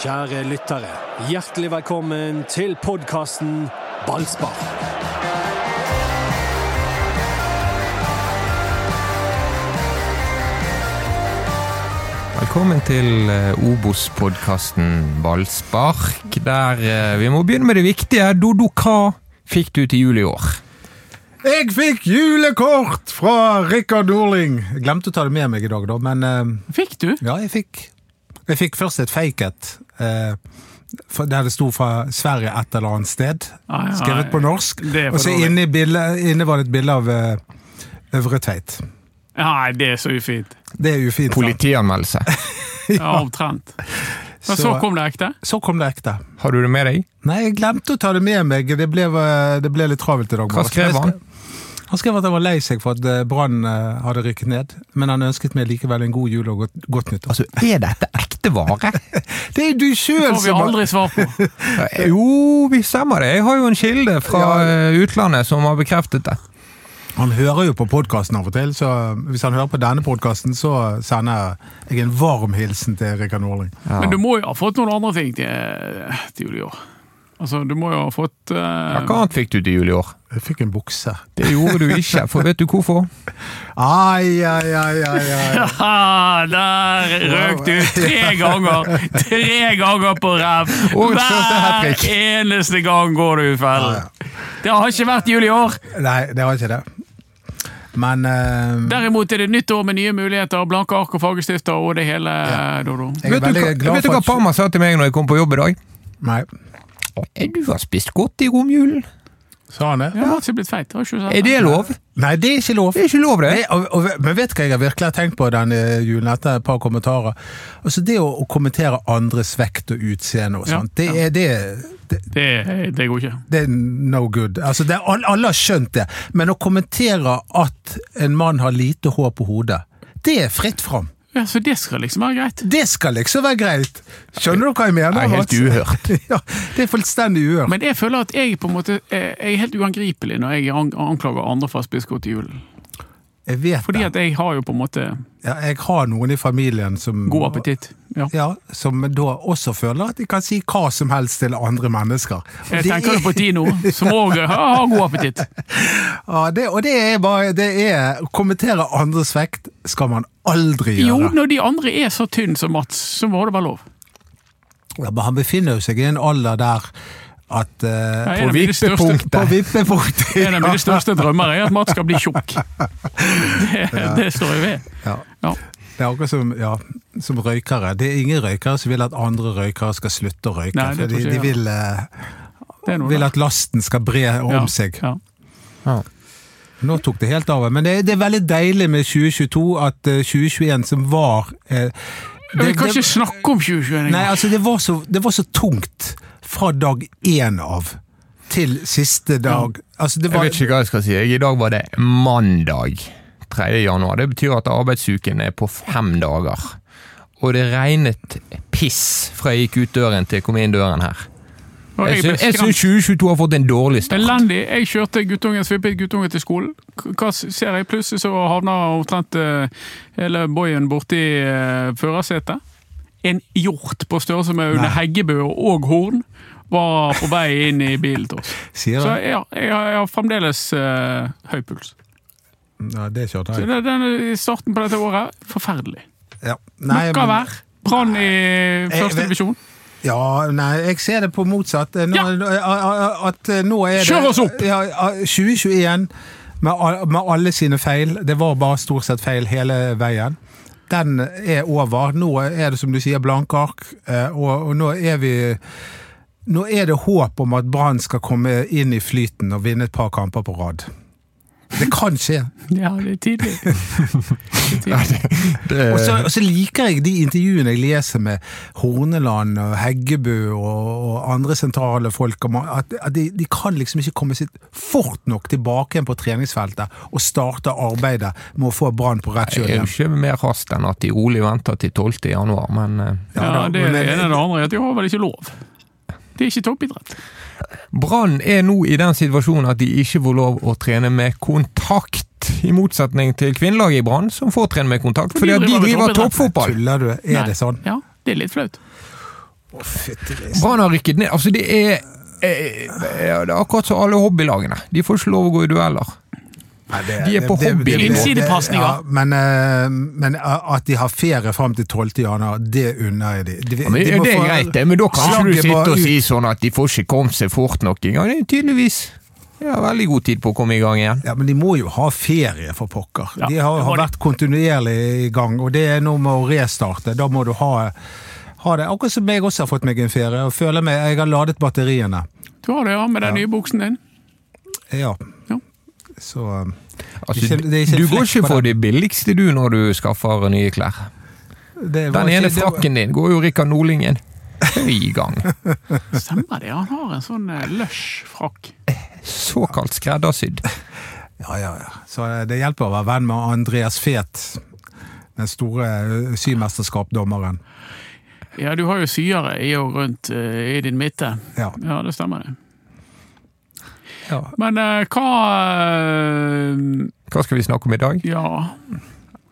Kjære lyttere, hjertelig velkommen til podkasten Ballspar. Velkommen til eh, Obos-podkasten Ballspark, der eh, vi må begynne med det viktige. Dodo, hva fikk du til jul i år? Jeg fikk julekort fra Rikard Norling. Jeg glemte å ta det med meg i dag, da, men eh, Fikk du? ja, jeg fikk Jeg fikk først et fake et. Eh, der det sto fra Sverige et eller annet sted. Ah, ja, Skrevet på norsk. Og så inne, inne var det et bilde av eh, Øvre Tveit. Nei, det er så ufint. Det er ufint. Politianmeldelse. Ja, omtrent. Men så Så- kom det ekte. Så kom det ekte. Har du det med deg? Nei, jeg glemte å ta det med meg. Det ble, eh, det ble litt travelt i dag. Hva skrev han? Han skrev at han var lei seg for at eh, Brann eh, hadde rykket ned, men han ønsket meg likevel en god jul og godt, godt nyttår. Altså, er dette ekte vare? Det er jo du Det sjøl får vi aldri svar på. jo, vi stemmer det. Jeg har jo en kilde fra ja. utlandet som har bekreftet det. Han hører jo på podkasten av og til, så hvis han hører på denne podkasten, så sender jeg en varm hilsen til Rikard Norling. Ja. Men du må jo ha fått noen andre ting til, til jul i år. Altså, du må jo ha fått uh... Ja, Hva annet fikk du til jul i år? Jeg fikk en bukse. Det gjorde du ikke, for vet du hvorfor? Ai, ai, ai, ai, ai. Haha, der røk du tre ganger! Tre ganger på ræv! Hver eneste gang går du i fellen. Det har ikke vært jul i år. Nei, det har ikke det. Men uh, Derimot er det nytt år med nye muligheter, blanke ark og fargestifter og det hele. Dodo. er Vet du, hva- vet du hva Parma sa til meg når jeg kom på jobb i dag? Nei, Du har spist godt i romjulen. sa han det? Ja, blitt feit. Har ikke du sett Er det lov? Nei, det er ikke lov. Det er ikke lov, det. Nei, og, og, men vet du hva jeg har virkelig har tenkt på denne julen etter et par kommentarer? Altså Det å, å kommentere andres vekt og utseende og Ja, sånt, det, er, det, det, Det, det går ikke. det er no good. Altså det, er- alle, alle har skjønt det. Men å kommentere at en mann har lite hår på hodet, det er fritt fram. Ja, Så det skal liksom være greit? Det skal liksom være greit. Skjønner du hva jeg mener? Det er helt uhørt. ja, det er fullstendig uhørt. Men jeg føler at jeg på en måte er helt uangripelig når jeg anklager andre for å spise godt til julen. Jeg vet Fordi det. at jeg har jo på en måte Ja, jeg har noen i familien som god appetitt. Ja. Ja, Som da også føler at de kan si hva som helst til andre mennesker. Og Jeg det tenker er- jo på Tino, som òg har god appetitt. Ja, det, og det er bare det er, Å kommentere andres vekt skal man aldri gjøre. Jo, når de andre er så tynne som Mats, så må det være lov. Ja, men han befinner jo seg i en alder der at uh, Ja, På vippepunktet. På vippepunktet. En av mine største drømmer er at Mats skal bli tjukk. Det, det står jeg ved. Ja. Ja. Det er akkurat som, ja, som røykere. Det er ingen røykere som vil at andre røykere skal slutte å røyke. Nei, for de, de vil, eh, Det noe vil at lasten skal bre om Ja, seg. Ja. Ja. Nå tok det helt av. Men det, det er veldig deilig med 2022 at eh, 2021 som var eh, Vi kan det- ikke snakke om 2021 Nei, altså det var, så, det var så tungt fra dag én av til siste dag. Altså det Jeg vet ikke hva jeg skal si. I dag var det mandag 3. januar. Det betyr at arbeidsuken er på fem dager. Og det regnet piss fra jeg gikk ut døren til jeg kom inn døren her. Og Jeg syns, jeg syns 2022 har fått en dårlig start. Elendig. Jeg kjørte guttungen, svippet guttungen til skolen. Hva ser jeg? Plutselig så havner omtrent eh, hele boyen borti uh, førersetet. En hjort på størrelse med Aune. Heggebø og Horn var på vei inn i bilen til oss. sier Så ja, jeg har, jeg har fremdeles uh, høy puls. Ja, det kjørte Så jeg. det, den starten på dette året, forferdelig. Ja. Nei, Møkka men- vær. Brann i første divisjon. Ja, nei, jeg ser det på motsatt. Nå, Ja. At eh, nå er det Kjør oss opp! Ja, 2021 med, med alle sine feil. Det var bare stort sett feil hele veien. Den er over. Nå er det som du sier blanke ark, eh, og, og nå er vi Nå er det håp om at Brann skal komme inn i flyten og vinne et par kamper på rad. Det kan skje. Ja, det er tidlig. Det. Og så, og så liker jeg de intervjuene jeg leser med Horneland og Heggebø og, og andre sentrale folk. At, at de, de kan liksom ikke komme seg fort nok tilbake igjen på treningsfeltet og starte arbeidet med å få Brann på rett Det kjøl er jo ikke mer hast enn at de rolig venter til 12. januar, men eh, Ja, Ja, det men- det ene. Det andre er at de har vel ikke lov. Det er ikke toppidrett. Brann er nå i den situasjonen at de ikke får lov å trene med kontakt. I motsetning til kvinnelaget i Brann, som får trene med kontakt. For de Fordi de driver driver toppfotball. Tuller du? Er Nei. det sånn? Ja, det er litt flaut. Å. Brann har rykket ned. Altså, det er, er, det er akkurat som alle hobbylagene. De får ikke lov å gå i dueller. Nei, det- De er på hobby. Innsidepasninger. Ja, men, eh, men at de har ferie fram til 12. januar, det unner jeg de. de, Ja, men de det, er få- greit, det, men da kan du sitte og ut. si sånn at de får ikke kommet seg fort nok engang. Er tydeligvis de har veldig god tid på å komme i gang igjen. Ja, Men de må jo ha ferie, for pokker. Ja, de har, har vært kontinuerlig i gang, og det er noe med å restarte. Da må du ha, ha det. Akkurat som jeg også har fått meg en ferie, og føler meg Jeg har ladet batteriene. Du har det, ja, med den Ja. nye buksen din. Ja. Ja. Så um, Altså, ikke- det er ikke du går ikke for det billigste du når du skaffer nye klær. det var Den ene ikke- det var- frakken din går jo Rikard Nordlingen høy i gang. Stemmer det, han har en sånn eh, lush frakk. Såkalt skreddersydd. Ja, ja, ja. Så eh, det hjelper å være venn med Andreas Fet, den store eh, symesterskapsdommeren. Ja, du har jo syere i og rundt i din midte. Ja. Ja, det stemmer det. ja. Men hva Hva skal vi snakke om i dag? Ja.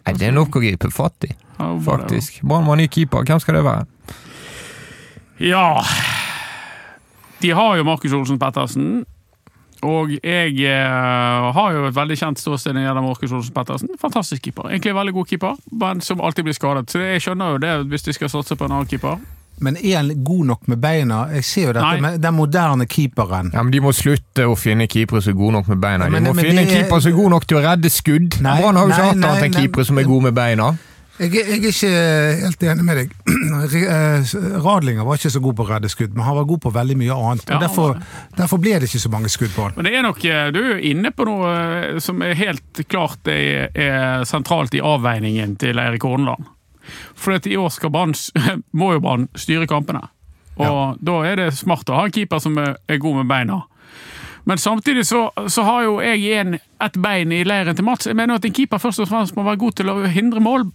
Nei, Det er nok å gripe fatt i, faktisk. Brann var ny keeper, hvem skal det være? Ja De har jo Markus Olsen Pettersen. Og jeg eh, har jo et veldig kjent ståsted når det gjelder Markus Olsen Pettersen. Fantastisk keeper. Egentlig veldig god keeper, men som alltid blir skadet. Så jeg skjønner jo det hvis de skal satse på en annen keeper. Men er han god nok med beina? Jeg ser jo dette Nei. med den moderne keeperen. Ja, men De må slutte å finne keepere som er gode nok med beina. Ja, De men- må men finne en er- keeper som er god nok til å redde skudd. Nei, Brann har jo ikke hatt annet enn keepere som er gode med beina. Jeg, jeg er ikke helt enig med deg. Eh, Radlinger var ikke så god på å redde skudd, men han var god på veldig mye annet. Ja, og derfor, derfor ble det ikke så mange skudd på han. Men det er nok, eh, du er inne på noe eh, som er helt klart er, er sentralt i avveiningen til Eirik Horneland. For i år skal Brann, må jo Brann styre kampene. Og da er det smart å ha en keeper som er, er god med beina. Men samtidig så, så har jo jeg en, et bein i leiren til Mats. Jeg mener at en keeper først og fremst må være god til å hindre mål.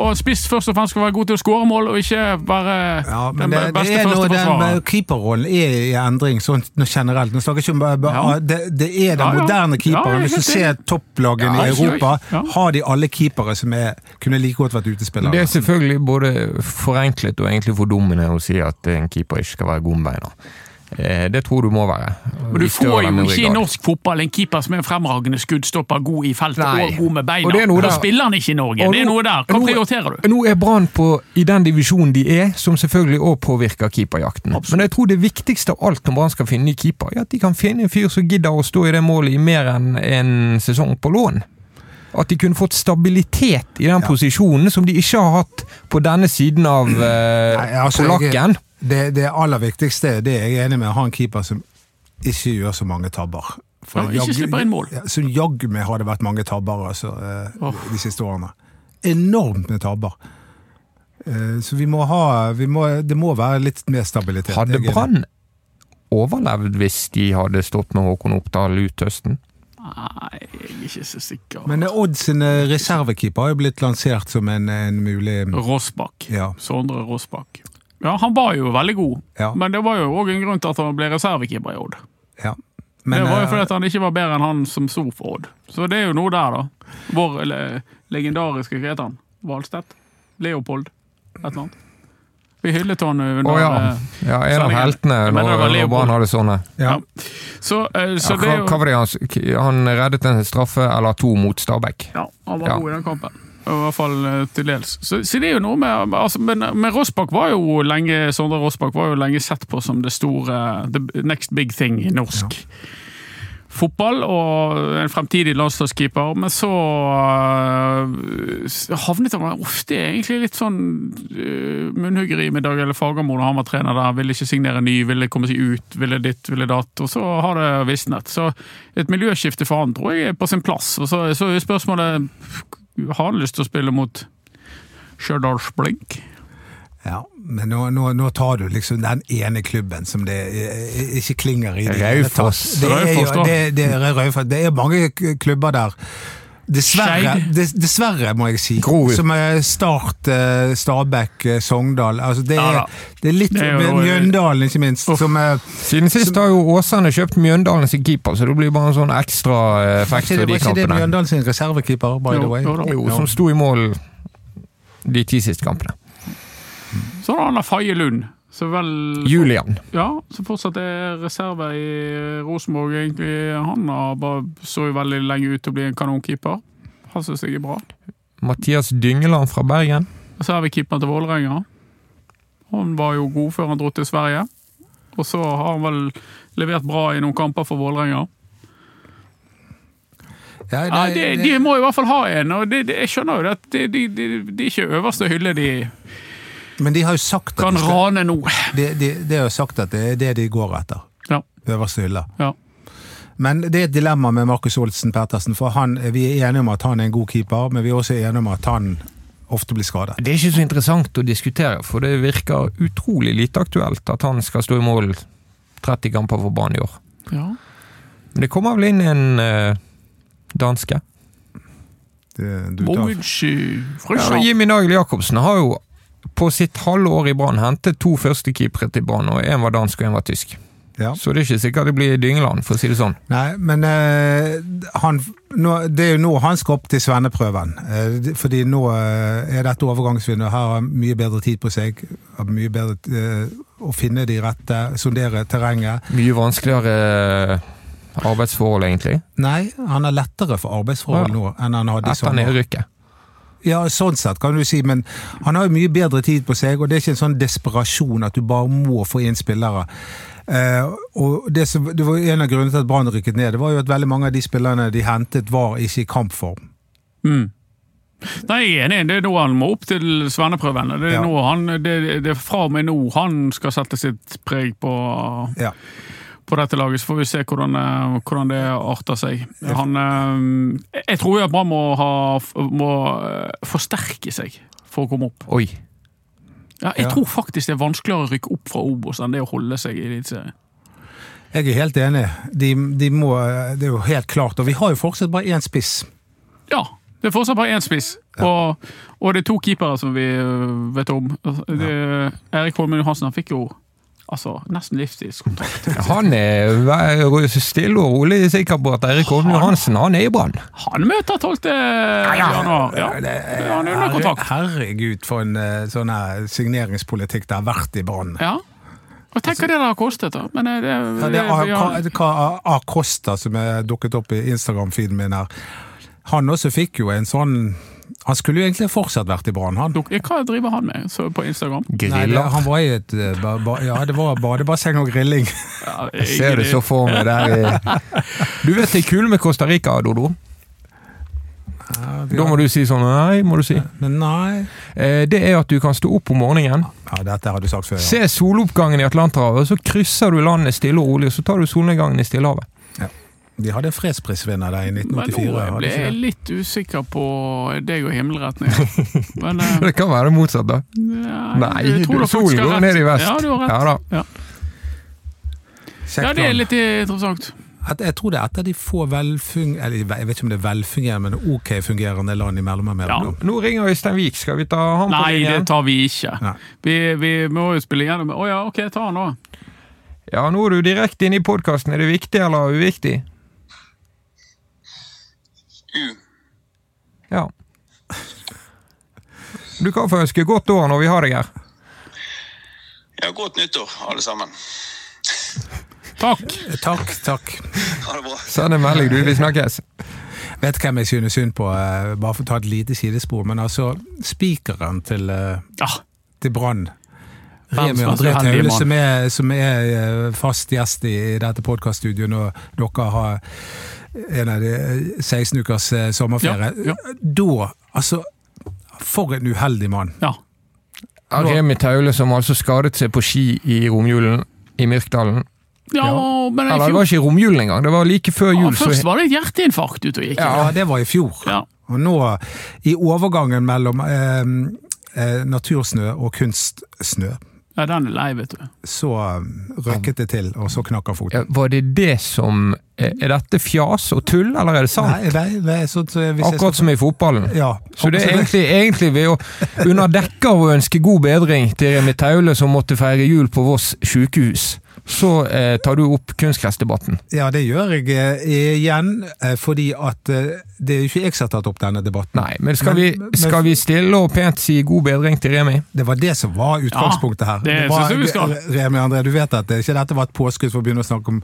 Og spiss først og fremst skal være god til å skåre mål, og ikke være Ja, den men det, det beste er noe, den førsteforsvareren. med keeperrollen er i endring sånn generelt. Nå snakker jeg ikke om bare- Ja. det, det er den Ja, ja. moderne keeperen. er Hvis du ser topplagene Ja, i Europa. Ja. har de alle keepere som er, kunne like godt vært utespillere. Det er selvfølgelig både forenklet og egentlig fordummende å si at en keeper ikke skal være god med beina. Eh, Det tror du må være. Men du får jo ikke i norsk fotball en keeper som er fremragende skuddstopper, god i feltet Nei. og god med beina. Og det er noe da der- spiller han ikke i Norge. Og Det er noe der. Hva nå- prioriterer du? Nå er Brann i den divisjonen de er, som selvfølgelig også påvirker keeperjakten. Absolutt. Men jeg tror det viktigste av alt når Brann skal finne ny keeper, er at de kan finne en fyr som gidder å stå i det målet i mer enn en sesong på lån. At de kunne fått stabilitet i den posisjonen som de ikke har hatt på denne siden av eh, Nei, altså, jeg- polakken. Det, det aller viktigste det er jeg enig med, å ha en keeper som ikke gjør så mange tabber. Ja, ikke slipper inn mål. Som jaggu meg har det vært mange tabber altså, oh. De siste årene. Enormt med tabber. Eh, så vi må ha vi må, Det må være litt mer stabilitet. Hadde Brann overlevd hvis de hadde stått med Håkon Oppdal ut høsten? Nei, jeg er ikke så sikker. Men Odd sin eh, reservekeeper har jo blitt lansert som en, en mulig Rossbakk. Ja. Sondre Rossbakk. Ja, han var jo veldig god, Ja. men det var jo òg en grunn til at han ble reservekeeper i Odd. ja. Men, det var jo eh, fordi at han ikke var bedre enn han som sto for Odd. Så det er jo noe der, da. Vår eller, legendariske hva han? Valstedt? Leopold? Et eller annet. Vi hyllet han under oh, ja. eh, ja. En av heltene når. Brann hadde sånne. ja. Ja. Så, eh, så Ja, det hva, jo hva var det han, han reddet en straffe eller to mot Stabæk? Ja, han var god i den kampen. I hvert fall eh, til dels. Så, så det er jo noe med altså, Men, men Rossbakk var jo lenge Sondre Rossbakk var jo lenge sett på som det store The next big thing i norsk fotball, og en fremtidig landslagskeeper. Men så uh, havnet han ofte egentlig litt sånn uh, munnhuggeri med Dag eller Fagermo da han var trener der. Ville ikke signere ny, ville komme seg ut, ville ditt, ville datt. Og så har det visnet. Så et miljøskifte for han tror jeg er på sin plass. Og så, så er spørsmålet har lyst til å spille mot Stjørdals Blink? Ja, men nå, nå, nå tar du liksom den ene klubben som det ikke klinger i. det. Raufoss. Det er, det, det, er det er mange klubber der. Dessverre, dessverre må jeg si. Grorud. Som er Start, eh, Stabæk, eh, Sogndal. Altså det, er, det er litt Det er jo- Mjøndalen, ikke minst. Som, er, Siden sist har jo Åsane kjøpt Mjøndalen sin keeper, så det blir bare en sånn ekstra eh, var effekt ikke, for det- de var ikke det. Mjøndalen sin reservekeeper, by Jo, the way? jo. Jo, som sto i mål de ti siste kampene. Så har han Faye Lund, vel Julian. Ja, som fortsatt er reserve i Rosenborg, egentlig. Han bare, så jo veldig lenge ut til å bli en kanonkeeper. Han syns jeg er bra. Mathias Dyngeland fra Bergen. Og så har vi keeperen til Vålerenga. Han var jo god før han dro til Sverige. Og så har han vel levert bra i noen kamper for Vålerenga. Ja, Ja, de, de må i hvert fall ha en, og det, det, jeg skjønner jo at De, de, de, de er ikke øverste hylle de men de har jo sagt at kan de, skal, rane nå. de, de, de har jo sagt at det er det de går etter. Ja. Øverste hylle. Ja. Men det er et dilemma med Markus Olsen Pettersen. For han, vi er enige om at han er en god keeper, men vi er også enige om at han ofte blir skadet. Det er ikke så interessant å diskutere, for det virker utrolig lite aktuelt at han skal stå i mål 30 kamper for banen i år. Ja. Men det kommer vel inn en uh, danske. Det, du tar. Jimmy Nagel Jacobsen har jo på sitt halve år i Brann hentet to førstekeepere til Brann, og én var dansk og én var tysk. ja. Så det er ikke sikkert det blir Dyngeland, for å si det sånn. Nei, men eh, han, nå, det er jo nå han skal opp til svenneprøven. Eh, fordi nå eh, er dette overgangsvinduet. Her har han mye bedre tid på seg. Har mye bedre eh, å finne de rette, sondere terrenget. Mye vanskeligere eh, arbeidsforhold, egentlig, Nei, han har lettere for arbeidsforhold Ja. nå enn han hadde i etter nedrykket. Ja, sånn sett kan du si, men han har jo mye bedre tid på seg, og det er ikke en sånn desperasjon at du bare må få inn spillere. Uh, og det, som, det var En av grunnene til at Brann rykket ned, det var jo at veldig mange av de spillerne de hentet, var ikke i kampform. Mm. Nei, jeg er enig. Det er nå han må opp til svenneprøven. Det er, Ja. han, det, det er fra og med nå han skal sette sitt preg på, Ja. På dette laget. Så får vi se hvordan, eh, hvordan det arter seg. Han, eh, jeg tror jo at Brann må, må eh, forsterke seg for å komme opp. Oi. Ja, jeg Ja. tror faktisk det er vanskeligere å rykke opp fra Obos enn det å holde seg i Eliteserien. Jeg er helt enig. De, de må, det er jo helt klart. Og vi har jo fortsatt bare én spiss. Ja, det er fortsatt bare én spiss. Og, og det er to keepere som vi vet om. Det, Erik Holmen Johansen han fikk jo altså, nesten livstidskontrakt. Han er stille og rolig sikker på at Eirik Holm Johansen han er i Brann. Han møter 12. januar. Ja, han er under kontrakt. Herregud, for en eh, sånn signeringspolitikk det har vært i Brann. Ja. Og tenk hva det har kostet, da. Men eh, det, Ja, det er hva Acosta som er dukket opp i Instagram-feeden min her. Han også fikk jo en sånn Han skulle jo egentlig fortsatt vært i Brann, han. Hva driver han med så på Instagram? Nei, det, Griller. han var i et eh, ba, ba, Ja, det var badebasseng og grilling. Ja, Jeg ser det så for meg der i Du vet det er kule med Costa Rica, Dodo? Da må du si sånn nei, må du si. Nei Eh, Det er at du kan stå opp om morgenen, Ja, dette har du sagt før. Ja. se soloppgangen i Atlanterhavet, så krysser du landet stille og rolig, og så tar du solnedgangen i Stillehavet. De hadde en fredsprisvinner der i Men 1984. nå hadde ble jeg litt usikker på deg og himmelretning. Men uh, Det kan være motsatt, da. ja, Nei, du, du solen går ned i vest. Ja, du har rett. Ja Ja, det er litt interessant. At Jeg tror det er et av de få velfungerende jeg vet ikke om det er velfungerende, men ok fungerende land i Mellom-Amerika. Nå ringer Øystein Wiik. Skal vi ta han på Nei, det tar vi ikke. Vi, vi må jo spille gjennom Å ja, ok, ta han nå. Ja, nå er du direkte inne i podkasten. Er det viktig eller uviktig? U. Ja. Du kan få ønske godt år når vi har deg her. Ja, godt nyttår, alle sammen. Takk. Takk, takk. Ha det bra. Send en melding, du. Vi snakkes. Vet hvem jeg synes synd på, eh, bare for å ta et lite sidespor, men altså spikeren til, eh, Ja, til Brann. Remi André Taule, som som er eh, fast gjest i, dette podkaststudioet når dere har en av de eh, 16 ukers eh, sommerferie. Ja, Da, altså For en uheldig mann. ja. Remi Taule som altså skadet seg på ski i romjulen i Myrkdalen. Ja, men i Eller det var ikke i romjulen engang, det var like før ja, jul. Ja, Først var det et hjerteinfarkt ute og gikk. Ja, det var i fjor. Ja. Og nå, i overgangen mellom eh, eh, natursnø og kunstsnø, ja, den er lei, vet du. så eh, røkket det til, og så knakk han foten. Ja, var det det som Er er dette fjas og tull, eller er det sant? Nei, nei, nei så, så hvis jeg Akkurat skal- som i fotballen. Ja. Så det er egentlig, egentlig ved å under dekke av å ønske god bedring til Remi Taule som måtte feire jul på Voss sykehus, så eh, tar du opp kunstgressdebatten. Ja, det gjør jeg eh, igjen, eh, fordi at eh, det er jo ikke jeg som har tatt opp denne debatten. Nei, men skal, vi, skal men- vi stille og pent si god bedring til Remi? Det var det som var utgangspunktet her. Ja, det var, synes jeg vi skal. Remi André, du vet at det ikke dette var et påskudd for å begynne å snakke om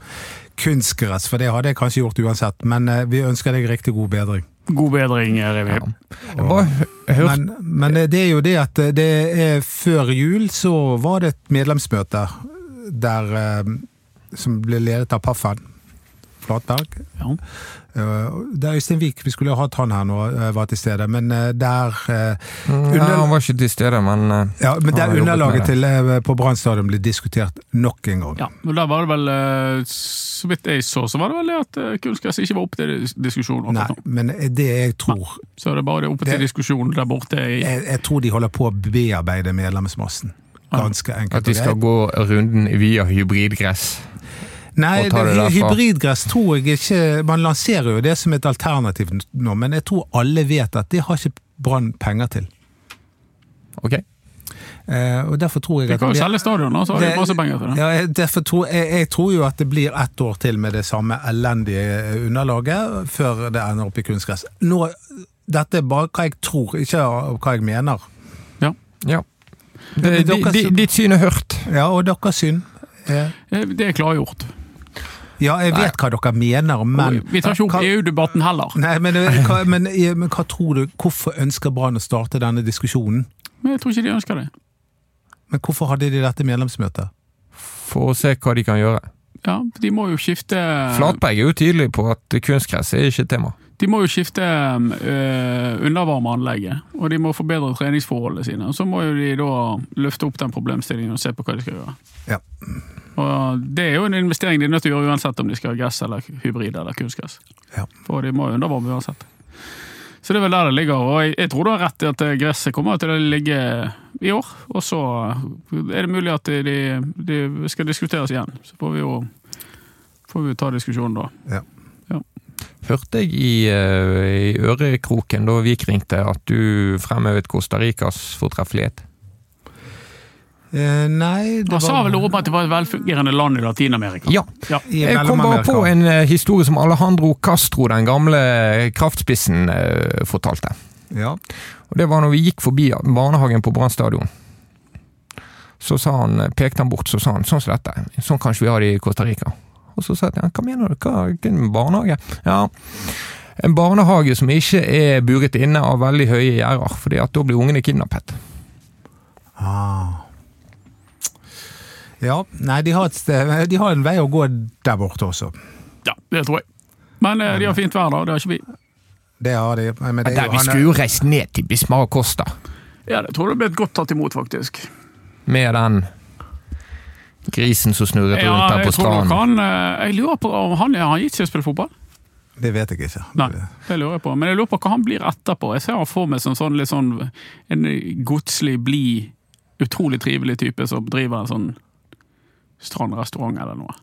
kunstgress, for det hadde jeg kanskje gjort uansett, men eh, vi ønsker deg riktig god bedring. God bedring, Remi. Hørte Men, men det er jo det at det er før jul så var det et medlemsmøte der eh, som ble ledet av Paffen Flatberg. Ja. Eh, Der Øystein Wiik, vi skulle jo hatt han her nå, eh, var til stede, men der under... ja, han var ikke til stede, men Ja, men der underlaget til på Brann stadion ble diskutert nok en gang. Ja, og da var det vel, så vidt jeg så, så var det vel det at kunstgress ikke var oppe til dis- diskusjon. Nei, men det jeg tror Så er det bare det oppe til Det- diskusjon der borte i jeg, jeg tror de holder på å bearbeide medlemsmassen. Ganske enkelt. at de skal gå runden via hybridgress. Nei, hybridgress tror jeg ikke Man lanserer jo det som et alternativ nå, men jeg tror alle vet at det har ikke Brann penger til. Ok? Eh, og derfor tror jeg De at kan jo selge stadion, så har de masse penger til det. Ja, derfor tror, jeg, jeg tror jo at det blir ett år til med det samme elendige underlaget før det ender opp i kunstgress. Nå, dette er bare hva jeg tror, ikke hva jeg mener. Ja. Men Di, ditt syn er hørt. Ja, og deres syn? Eh, Eh, Det er klargjort. Ja, jeg vet hva dere mener, men vi tar ikke opp EU-debatten heller. Nei, men, eh, hva, men, eh, men hva tror du? Hvorfor ønsker Brann å starte denne diskusjonen? Men jeg tror ikke de ønsker det. Men hvorfor hadde de dette medlemsmøtet? For å se hva de kan gjøre. Ja, De må jo skifte Flatberg er jo tydelig på at kunstgress er ikke et tema. De må jo skifte øh, undervarmeanlegget, og de må forbedre treningsforholdene sine. Og Så må jo de da løfte opp den problemstillingen og se på hva de skal gjøre. Ja. Og Det er jo en investering de er nødt til å gjøre uansett om de skal ha gress eller hybrid eller kunstgress. Ja. For de må jo undervarme uansett. Så det er vel der det ligger. Og jeg, jeg tror du har rett i at eh, gresset kommer til å ligge i år. Og så er det mulig at de, de, skal diskuteres igjen. Så får vi jo får vi ta diskusjonen da. Ja. Hørte jeg i, eh, i ørekroken da Vik ringte at du fremhevet Costa Ricas fortreffelighet? Eh, nei, det Han sa vel noe om at det var et velfungerende land i Latin-Amerika. Ja. Ja. Jeg kom bare på en eh, historie som Alejandro Castro, den gamle kraftspissen, eh, fortalte. Ja. Og Det var når vi gikk forbi barnehagen på Brann stadion. Så sa han, pekte han bort så sa han, sånn som dette. Sånn kanskje vi har det i Costa Rica. Og så sa jeg hva mener du, hva hva en barnehage? Ja, en barnehage som ikke er buret inne av veldig høye gjerder, fordi at da blir ungene kidnappet. Ah. Ja, nei, de har, et sted, de har en vei å gå der borte også. ja, det tror jeg. Men eh, de har fint vær da, det har ikke vi. Det har de. Men det er Der, vi er- skulle jo reist ned til Bismar Costa Ja, det tror jeg ble godt tatt imot, faktisk. med den grisen som snurret Ja, rundt der på stranden. han eh, Jeg lurer på om han har han gitt seg å spille fotball? Det vet jeg ikke. Nei, det lurer jeg på. Men jeg lurer på hva han blir etterpå. Jeg ser han for meg som sånn litt sånn en godslig, blid, utrolig trivelig type som driver en sånn strandrestaurant eller noe.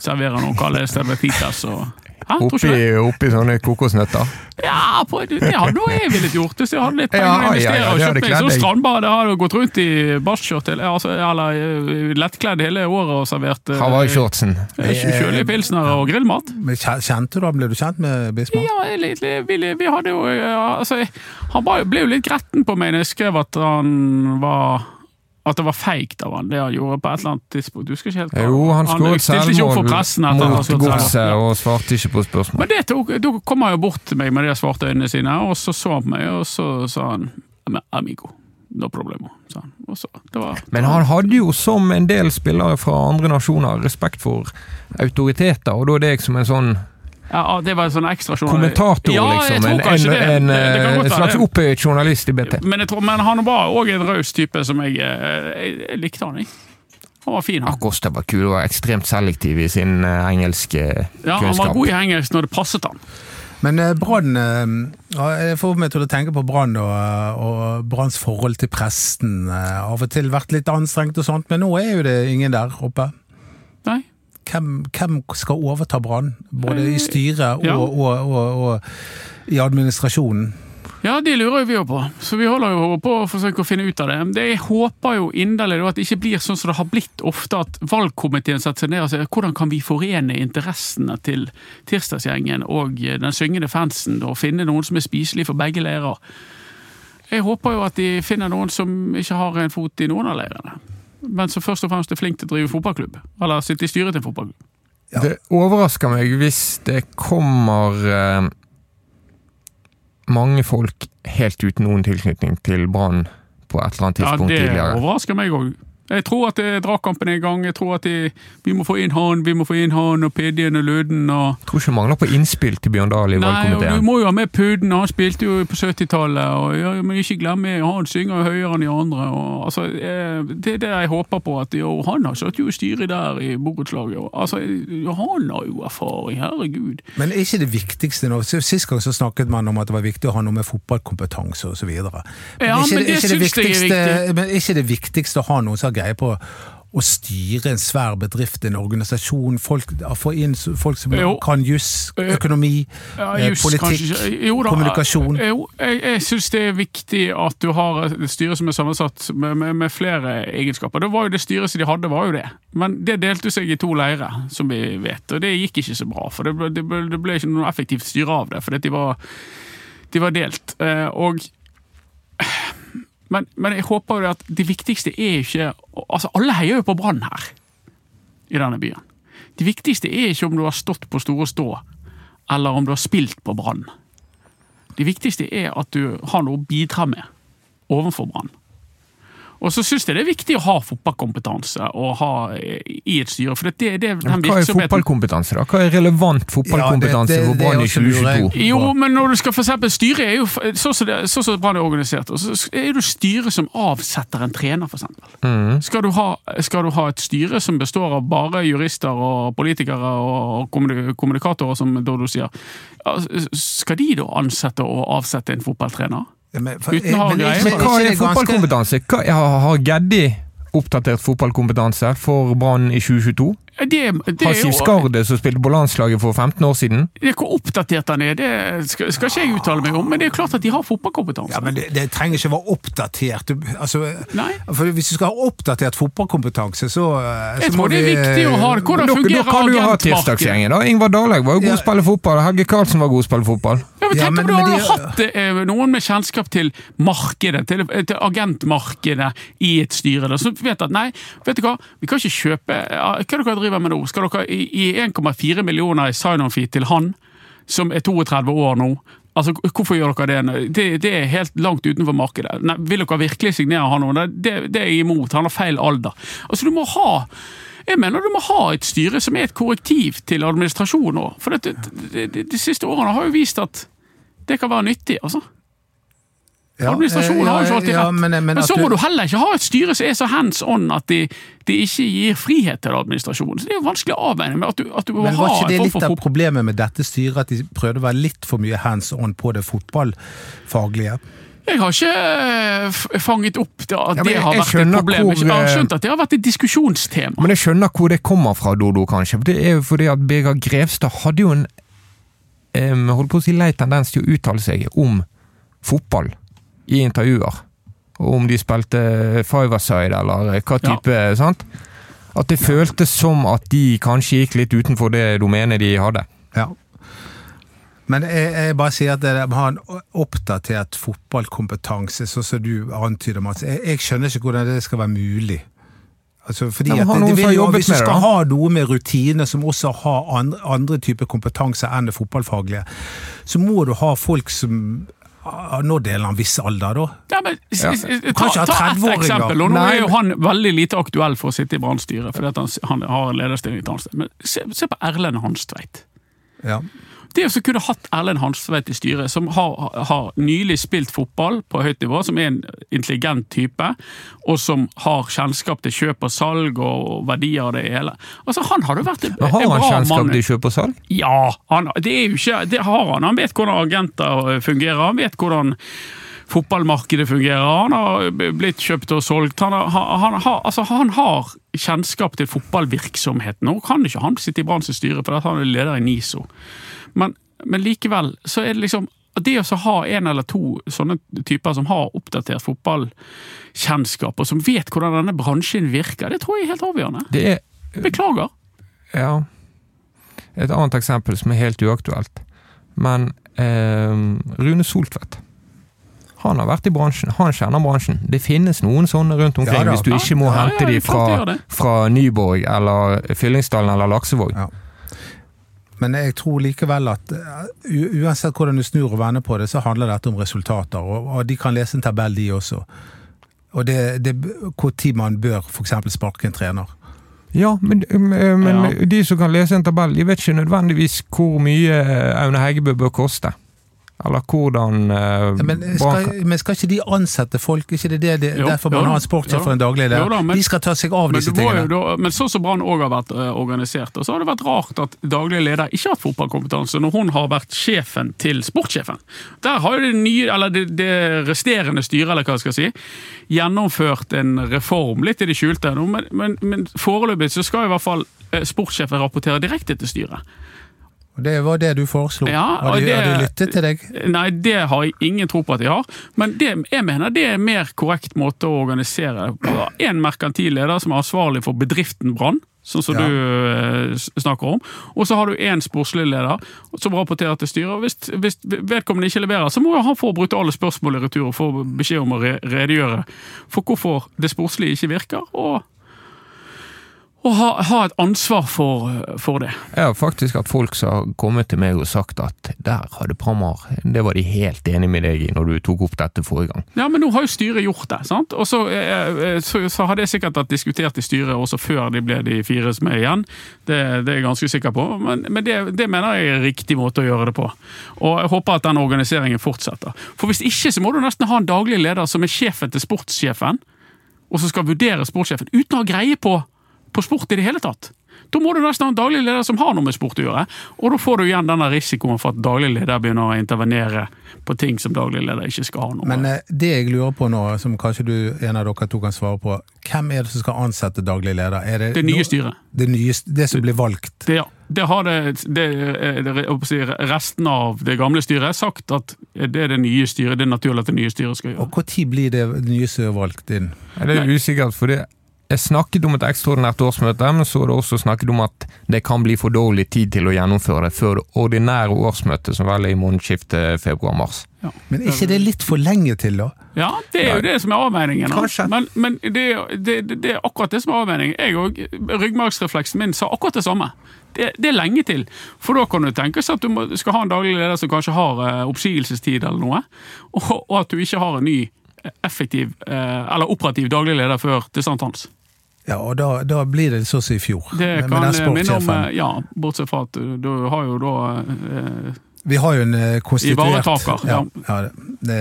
Serverer noen kalde pitas og Tror Oppi, oppi sånne kokosnøtter. Ja, på, det hadde jo jeg litt gjort hvis jeg hadde litt penger å å ja, investere. ja, og kjøpt meg sånn. Jeg hadde gått rundt i barskjørt eller, altså, eller eh, lettkledd hele året og servert eh, Hawaii-shortsen. eh, kjølige pilsner og grillmat. Men Kjente du ham? Ble du kjent med Bismar? Ja, jeg, litt- litt- vi, vi hadde jo altså, Han ble jo litt gretten på meg når jeg skrev at han var at det var feigt av han, det han gjorde på et eller annet tidspunkt. Du husker ikke helt hva- Jo, han skåret selvmål mot godset og svarte ikke på spørsmål. Men det tok, da kom han jo bort til meg med de svarte øynene sine, og så så han på meg, og så sa han amigo, no problemo, sa han. Så, det var, Men han hadde jo, som en del spillere fra andre nasjoner, respekt for autoriteter, og da er det jeg som en sånn ja, det var en sånn ekstra kommentator, ja, liksom. En, en, det. en, det, det en slags opphøyet journalist i BT. Men, jeg tror, men han var òg en raus type som jeg, eh, jeg, jeg likte han, jeg. Han var fin, han. Acosta var kul og var ekstremt selektiv i sin eh, engelske Ja, han var god i engelsk når det passet han. Men eh, Brann eh, Jeg får meg til å tenke på Brann og, eh, og Branns forhold til presten. eh, Av og til vært litt anstrengt og sånt, men nå er jo det ingen der oppe. Nei? Hvem, hvem skal overta Brann? Både i styret og, Ja. og, og, og i administrasjonen. Ja, det lurer jo vi jo på, så vi holder jo på å forsøke å finne ut av det. det jeg håper jo inderlig at det ikke blir sånn som det har blitt ofte, at valgkomiteen setter seg ned og sier hvordan kan vi forene interessene til tirsdagsgjengen og den syngende fansen, og finne noen som er spiselig for begge leirer. Jeg håper jo at de finner noen som ikke har en fot i noen av leirene, men som først og fremst er flink til å drive fotballklubb, eller sitte i styret til en fotballklubb. Ja. Det overrasker meg hvis det kommer eh, mange folk helt uten noen tilknytning til Brann på et eller annet tidspunkt ja, tidligere. Det overrasker meg òg. Jeg tror at dragkampen er i gang. Jeg tror at de, vi må få inn han, vi må få inn han og Pidjen og Løden Og... Tror ikke mangler på innspill til Bjørn Dahl i valgkomiteen. Nei, og du må jo ha med Pudden, han spilte jo på 70-tallet. og jeg må ikke glemme, han synger høyere enn de andre. Og, altså, det er det jeg håper på. at jo, Han har satt jo styret der i borettslaget. Altså, han har jo erfaring, herregud. Men er ikke det viktigste nå? Sist gang så snakket man om at det var viktig å ha noe med fotballkompetanse osv. Ja, men det, det syns jeg er viktig. Men er ikke det viktigste å ha noen som greie på å styre en svær bedrift, en organisasjon, folk, få inn folk som jo. kan juss, økonomi, ja, eh, just, politikk, jo, da, kommunikasjon. Jo, jeg, jeg syns det er viktig at du har et styre som er sammensatt med, med, med, flere egenskaper. Det var jo det styret som de hadde, var jo det. Men det delte seg i to leirer, som vi vet, og det gikk ikke så bra. For det ble, det ble, det ble ikke noe effektivt styre av det, fordi de var, de var delt. Eh, og men, men, jeg håper jo at det viktigste er ikke altså Alle heier jo på Brann her i denne byen. Det viktigste er ikke om du har stått på Store Stå, eller om du har spilt på Brann. Det viktigste er at du har noe å bidra med overfor Brann. Og så syns jeg det er viktig å ha fotballkompetanse å ha i et styre. for det, det, Hva er fotballkompetanse, da? Hva er relevant fotballkompetanse for Brann i 2022? Jo, men når du skal for eksempel styre er jo sånn som, så Brann er organisert, så er det styret som avsetter en trener, f.eks. Mm. Skal, du ha, skal du ha et styre som består av bare jurister og politikere og kommunikatorer, som Dodo sier, skal de da ansette og avsette en fotballtrener? Men, for, Uten hagreier. ha. Men hva er fotballkompetanse? Har Geddi oppdatert fotballkompetanse for Brann i 2022? Det, det har Siv Skarde, som spilte på landslaget for 15 år siden? Det Hvor oppdatert han er, det skal, skal, ikke jeg uttale meg om, men det er klart at de har fotballkompetanse. Ja, men Det, det trenger ikke være oppdatert. Altså, for Hvis du skal ha oppdatert fotballkompetanse, så, Jeg tror det er viktig å ha det. Hvordan fungerer agentmarkedet? Da kan du ha tirsdagsgjengen. da. Ingvar Dahlhaug var jo god å ja. spille fotball, Helge Karlsen var god å spille fotball. Ja, men tenk ja, men, om du hadde de... hatt eh, noen med kjennskap til markedet, til, til agentmarkedet i et styre, da, som vet at nei, vet du hva, vi kan ikke kjøpe Hva er det dere driver med nå? Skal dere gi 1,4 millioner i sign-on-fee til han, som er 32 år nå? Altså, Hvorfor gjør dere det? det? Det, er helt langt utenfor markedet. Nei, vil dere virkelig signere han nå? Det, det er jeg imot. Han har feil alder. Altså, du må ha jeg mener du må ha et styre som er et korrektiv til administrasjon nå. For det, de, de, de siste årene har jo vist at det kan være nyttig, altså. Ja, Administrasjonen har jo ikke alltid rett. Men, men, men så må du, du heller ikke ha et styre som er så hands on at de, de ikke gir frihet til administrasjonen. Så Det er jo vanskelig å avveie med at du, at du men Var ikke det litt av problemet med dette styret, at de prøvde å være litt for mye hands on på det fotballfaglige? Jeg har ikke eh, fanget opp det, at ja, det har vært et problem. Hvor, jeg har eh, skjønt at det har vært et diskusjonstema. Men jeg skjønner hvor det kommer fra, Dodo, kanskje. Det er jo fordi at Birger Grevstad hadde jo en um, holdt på å si lei tendens til å uttale seg om fotball i intervjuer. Om de spilte five-a-side eller hva type. Ja. sant? At det føltes som at de kanskje gikk litt utenfor det domenet de hadde. Ja. Men jeg, jeg bare sier at dere har en oppdatert fotballkompetanse, sånn som du antyder, Mats. Jeg, jeg skjønner ikke hvordan det skal være mulig. Altså, fordi at det, det jo, Hvis du skal det, ha noe med rutiner som også har andre, andre typer kompetanse enn det fotballfaglige, så må du ha folk som nå deler han viss alder, da. Ja, men, ja. Ta, ta, ta et eksempel. og Nå er jo han veldig lite aktuell for å sitte i Brann-styret, fordi han, han, har en lederstilling et annet sted. Men se, se, på Erlend Hanstveit. Ja. Det å kunne hatt Erlend Hansveit i styret, som har, har, nylig spilt fotball på høyt nivå, som er en intelligent type, og som har kjennskap til kjøp og salg og verdier og det hele. Altså, Han hadde vært en, Men Har han kjennskap til kjøp og salg? Ja, han, det, ikke, det har han. Han vet hvordan agenter fungerer, han vet hvordan fotballmarkedet fungerer. Han har blitt kjøpt og solgt. Han har, han, han, altså, han har kjennskap til fotballvirksomheten. Nå kan ikke han sitte i Branns styre, for han er leder i NISO. Men, men, likevel så er det liksom det å ha en eller to sånne typer som har oppdatert fotballkjennskap, og som vet hvordan denne bransjen virker, det tror jeg er helt avgjørende. Det er Beklager. Ja. Et annet eksempel som er helt uaktuelt. Men eh, Rune Soltvedt. Han har vært i bransjen, han kjenner bransjen. Det finnes noen sånne rundt omkring, Ja hvis du ikke må Ja, ja, hente ja, de fra, fra Nyborg eller Fyllingsdalen eller Laksevåg. Men jeg tror likevel at uh, uansett hvordan du snur og vender på det, så handler dette om resultater. Og, og de kan lese en tabell, de også. Og det, det hvor tid man bør f.eks. sparke en trener. Ja, men, men Ja. de som kan lese en tabell, de vet ikke nødvendigvis hvor mye Aune Heggebø bør koste. Eller hvordan eh, Ja, Men skal, men skal ikke de ansette folk? ikke det, det, det Jo, derfor man jo, har en sportssjef for og en daglig Jo da, men- de skal ta seg av disse tingene. da, men sånn som Brann òg har vært eh, organisert, og så har det vært rart at daglig leder ikke har hatt fotballkompetanse når hun har vært sjefen til sportssjefen. Der har jo det nye, eller det, det resterende styret, eller hva jeg skal si, gjennomført en reform, litt i det skjulte. Men, men, men foreløpig så skal i hvert fall eh, sportssjefen rapportere direkte til styret. Og Det var det du foreslo. Ja, har, de, det- har de lyttet til deg? Nei, det har jeg ingen tro på at de har. Men det, jeg mener det er en mer korrekt måte å organisere det på. En merkantil leder som er ansvarlig for bedriften Brann, sånn som Ja. du eh, snakker om. Og så har du en sportslig leder som rapporterer til styret. og Hvis, hvis vedkommende ikke leverer, så må han få brutale spørsmål i retur og få beskjed om å re redegjøre for hvorfor det sportslige ikke virker. og og ha, ha et ansvar for, for det. Ja, faktisk at folk har kommet til meg og sagt at der hadde Pramar Det var de helt enig med deg i når du tok opp dette forrige gang. Ja, men nå har jo styret gjort det. sant? Og så, eh, så, så har det sikkert vært diskutert i styret også før de ble de fire som er igjen. Det, det er jeg ganske sikker på. Men, men det, det mener jeg er riktig måte å gjøre det på. Og jeg håper at den organiseringen fortsetter. For hvis ikke så må du nesten ha en daglig leder som er sjefen til sportssjefen, og som skal vurdere sportssjefen, uten å ha greie på, på sport i det hele tatt. Da må du nesten ha en daglig leder som har noe med sport å gjøre. Og da får du igjen denne risikoen for at daglig leder begynner å intervenere på ting som daglig leder ikke skal ha noe med. Men eh, det jeg lurer på nå, som kanskje du, en av dere to kan svare på, hvem er det som skal ansette daglig leder? Er det, Det nye styret. Det, nye, det som blir valgt? Det, ja, det har si, resten av det gamle styret sagt at det er det nye styret, det er naturlig at det nye styret skal gjøre. Og når blir det nye er valgt inn? Er Det er usikkert, for det snakket om et ekstraordinært årsmøte, men så er det også snakket om at det kan bli for dårlig tid til å gjennomføre det før det ordinære årsmøtet, som vel er i månedsskiftet februar-mars. Men er ikke det litt for lenge til, da? Ja, det er jo det som er avveiningen. Men, men det, det, det, det er akkurat det som er avveiningen. Jeg og Ryggmargsrefleksen min sa akkurat det samme. Det, det er lenge til. For da kan du tenke seg at du må, skal ha en daglig leder som kanskje har uh, oppsigelsestid eller noe, og, og at du ikke har en ny eh, effektiv eh, eller operativ daglig leder før til sankthans. Ja, og da, da blir det sånn som i fjor. Det med- kan med jeg minne om, eh, ja, bortsett fra at du, du har jo da eh, Vi har jo en eh, konstituert Ivaretaker, ja. ja. ja, det,